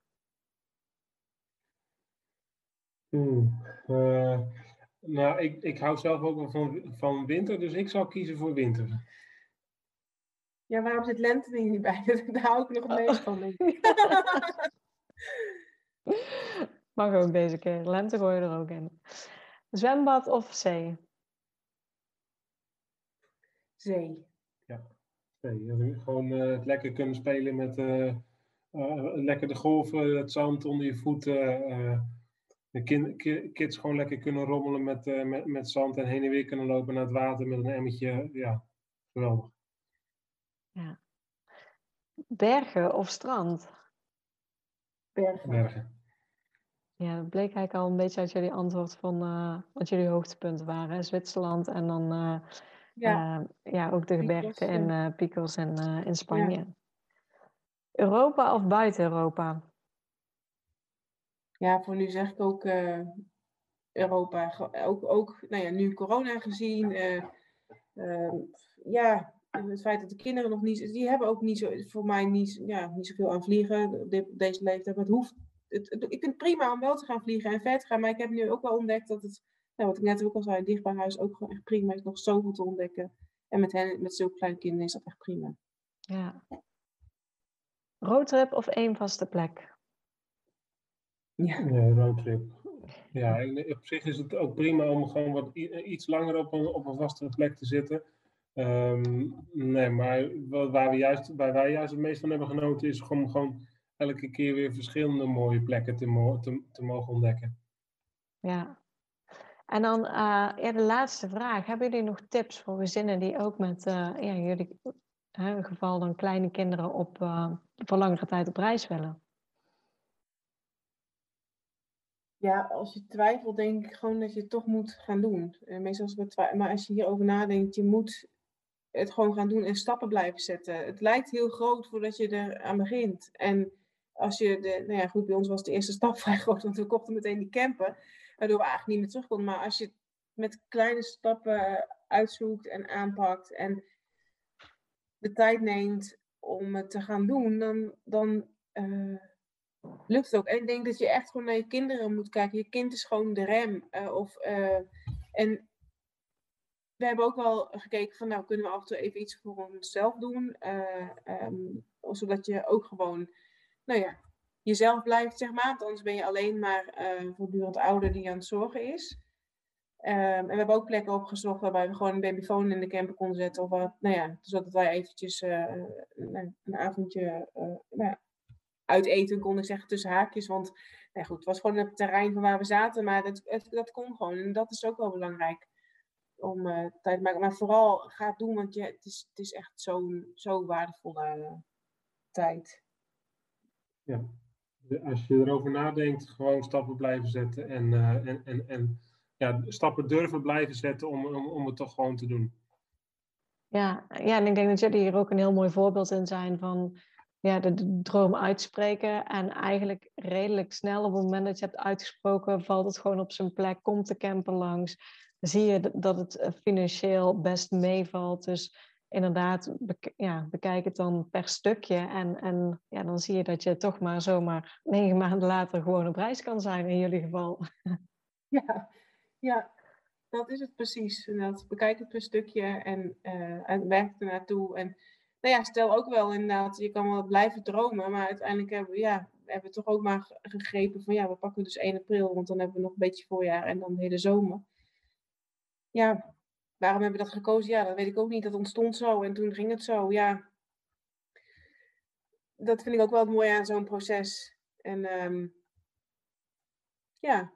Uh, nou, ik, ik hou zelf ook wel van, van winter, dus ik zou kiezen voor winter. Ja, waarom zit lente er niet bij? Daar hou ik nog het meest van, denk ik. Mag ook deze keer. Lente gooi je er ook in. Zwembad of zee? Zee. Ja, zee. Gewoon uh, het lekker kunnen spelen met uh, lekker de golven, het zand onder je voeten. de kind, kids gewoon lekker kunnen rommelen met, met, met zand en heen en weer kunnen lopen naar het water met een emmertje. Ja, geweldig. Ja. Bergen of strand? Bergen. Bergen. Ja, dat bleek eigenlijk al een beetje uit jullie antwoord van uh, wat jullie hoogtepunten waren. Zwitserland en dan uh, ja. Uh, ja, ook de gebergte in uh, Picos en in Spanje. Ja. Europa of buiten Europa? Ja, voor nu zeg ik ook Europa. Ook, ook nou ja, nu corona gezien. Ehm, ja, het feit dat de kinderen nog niet, die hebben ook niet zo, voor mij niet, ja, niet zoveel aan vliegen op deze leeftijd. Maar het hoeft, het, ik vind het prima om wel te gaan vliegen en ver te gaan. Maar ik heb nu ook wel ontdekt dat het, nou, wat ik net ook al zei, dicht bij huis ook gewoon echt prima is. Nog zoveel te ontdekken. En met hen, met zulke kleine kinderen is dat echt prima. Ja. Roadtrip of één vaste plek? Ja, ja roadtrip. Ja, en op zich is het ook prima om gewoon wat iets langer op een, op een vaste plek te zitten. Ehm, nee, maar waar, we juist, waar wij juist het meest van hebben genoten is om gewoon elke keer weer verschillende mooie plekken te, te, te mogen ontdekken. Ja. En dan uh, ja, de laatste vraag. Hebben jullie nog tips voor gezinnen die ook met uh, ja, jullie in geval dan kleine kinderen op, uh, voor langere tijd op reis willen? Ja, als je twijfelt, denk ik gewoon dat je het toch moet gaan doen. meestal als we maar als je hierover nadenkt, je moet het gewoon gaan doen en stappen blijven zetten. Het lijkt heel groot voordat je er aan begint. En als je de, nou ja, goed, bij ons was de eerste stap vrij groot, want we kochten meteen die camper, waardoor we eigenlijk niet meer terug konden. Maar als je met kleine stappen uitzoekt en aanpakt en de tijd neemt om het te gaan doen, dan, dan uh, lukt het ook. En ik denk dat je echt gewoon naar je kinderen moet kijken. Je kind is gewoon de rem. Uh, of, uh, en we hebben ook wel gekeken van, nou, kunnen we af en toe even iets voor onszelf doen? Um, zodat je ook gewoon, nou ja, jezelf blijft, zeg maar. Want anders ben je alleen maar voortdurend ouder die aan het zorgen is. Um, en we hebben ook plekken opgezocht waarbij we gewoon een babyfoon in de camper konden zetten. Of wat, nou ja, zodat wij eventjes uh, een, een, avondje uh, nou uit eten konden zeggen tussen haakjes. Want nou goed, het was gewoon het terrein van waar we zaten, maar dat, dat kon gewoon. En dat is ook wel belangrijk om uh, tijd te maken. Maar vooral ga het doen, want je, het, is, het is echt zo'n zo waardevolle tijd. Ja, als je erover nadenkt, gewoon stappen blijven zetten en, en, en, en ja, stappen durven blijven zetten om, om, om het toch gewoon te doen. Ja, ja, en ik denk dat jullie hier ook een heel mooi voorbeeld in zijn van ja, de, de, droom uitspreken. En eigenlijk redelijk snel op het moment dat je hebt uitgesproken, valt het gewoon op zijn plek, komt de camper langs. zie je dat het eh, financieel best meevalt. Dus inderdaad, ja, bekijk het dan per stukje. En, en ja, dan zie je dat je toch maar zomaar negen maanden later gewoon op reis kan zijn, in jullie geval. Ja, ja, dat is het precies. Dat bekijk het per stukje en, uh, en werk er naartoe. En nou ja, stel ook wel inderdaad, je kan wel blijven dromen, maar uiteindelijk hebben we, ja, hebben we toch ook maar gegrepen van ja, we pakken dus 1 april, want dan hebben we nog een beetje voorjaar en dan de hele zomer. Ja, waarom hebben we dat gekozen? Ja, dat weet ik ook niet. Dat ontstond zo en toen ging het zo. Ja, dat vind ik ook wel mooi aan zo'n proces. En um, ja,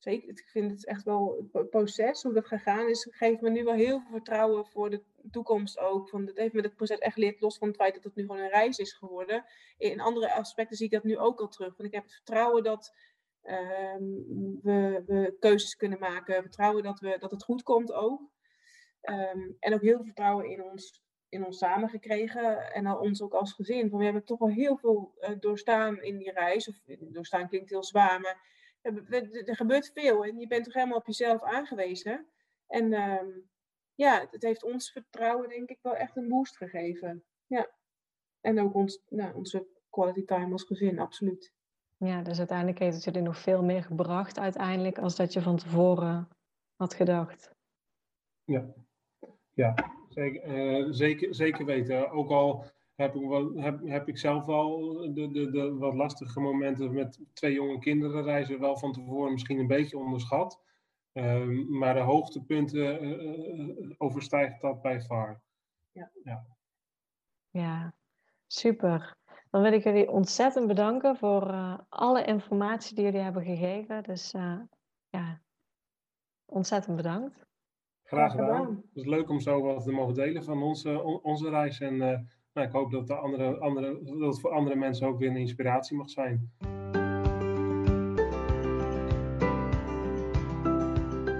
zeker, ik vind het echt wel het proces, hoe dat gegaan is, geeft me nu wel heel veel vertrouwen voor de toekomst ook. Van, dat heeft me het proces echt geleerd, los van het feit dat het nu gewoon een reis is geworden. In andere aspecten zie ik dat nu ook al terug. Want ik heb het vertrouwen dat um, we, we, keuzes kunnen maken, vertrouwen dat, we, dat het goed komt ook. Um, en ook heel veel vertrouwen in ons, in ons samen gekregen en ons ook als gezin. Van, we hebben toch wel heel veel uh, doorstaan in die reis. Of doorstaan klinkt heel zwaar, maar er gebeurt veel en je bent toch helemaal op jezelf aangewezen. En um, ja, het heeft ons vertrouwen denk ik wel echt een boost gegeven. Ja. En ook ons, nou, onze quality time als gezin, absoluut. Ja, dus uiteindelijk heeft het jullie nog veel meer gebracht uiteindelijk als dat je van tevoren had gedacht. Ja, ja zeker, uh, zeker, zeker weten. Ook al heb ik, wel, heb, heb ik zelf wel de, de, de wat lastige momenten met twee jonge kinderen reizen wel van tevoren misschien een beetje onderschat. Um, maar de hoogtepunten uh, overstijgt dat bij far. Ja. ja. Ja, super. Dan wil ik jullie ontzettend bedanken voor uh, alle informatie die jullie hebben gegeven. Dus uh, ja, ontzettend bedankt. Graag gedaan. Het is leuk om zo wat te mogen delen van onze, onze reis. En uh, nou, ik hoop dat, de andere, andere, dat het voor andere mensen ook weer een inspiratie mag zijn.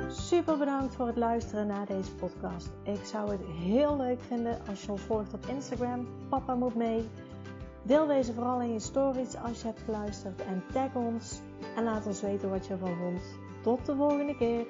Super bedankt voor het luisteren naar deze podcast. Ik zou het heel leuk vinden als je ons volgt op Instagram. Papa moet mee. Deel deze vooral in je stories als je hebt geluisterd en tag ons. En laat ons weten wat je ervan vond. Tot de volgende keer.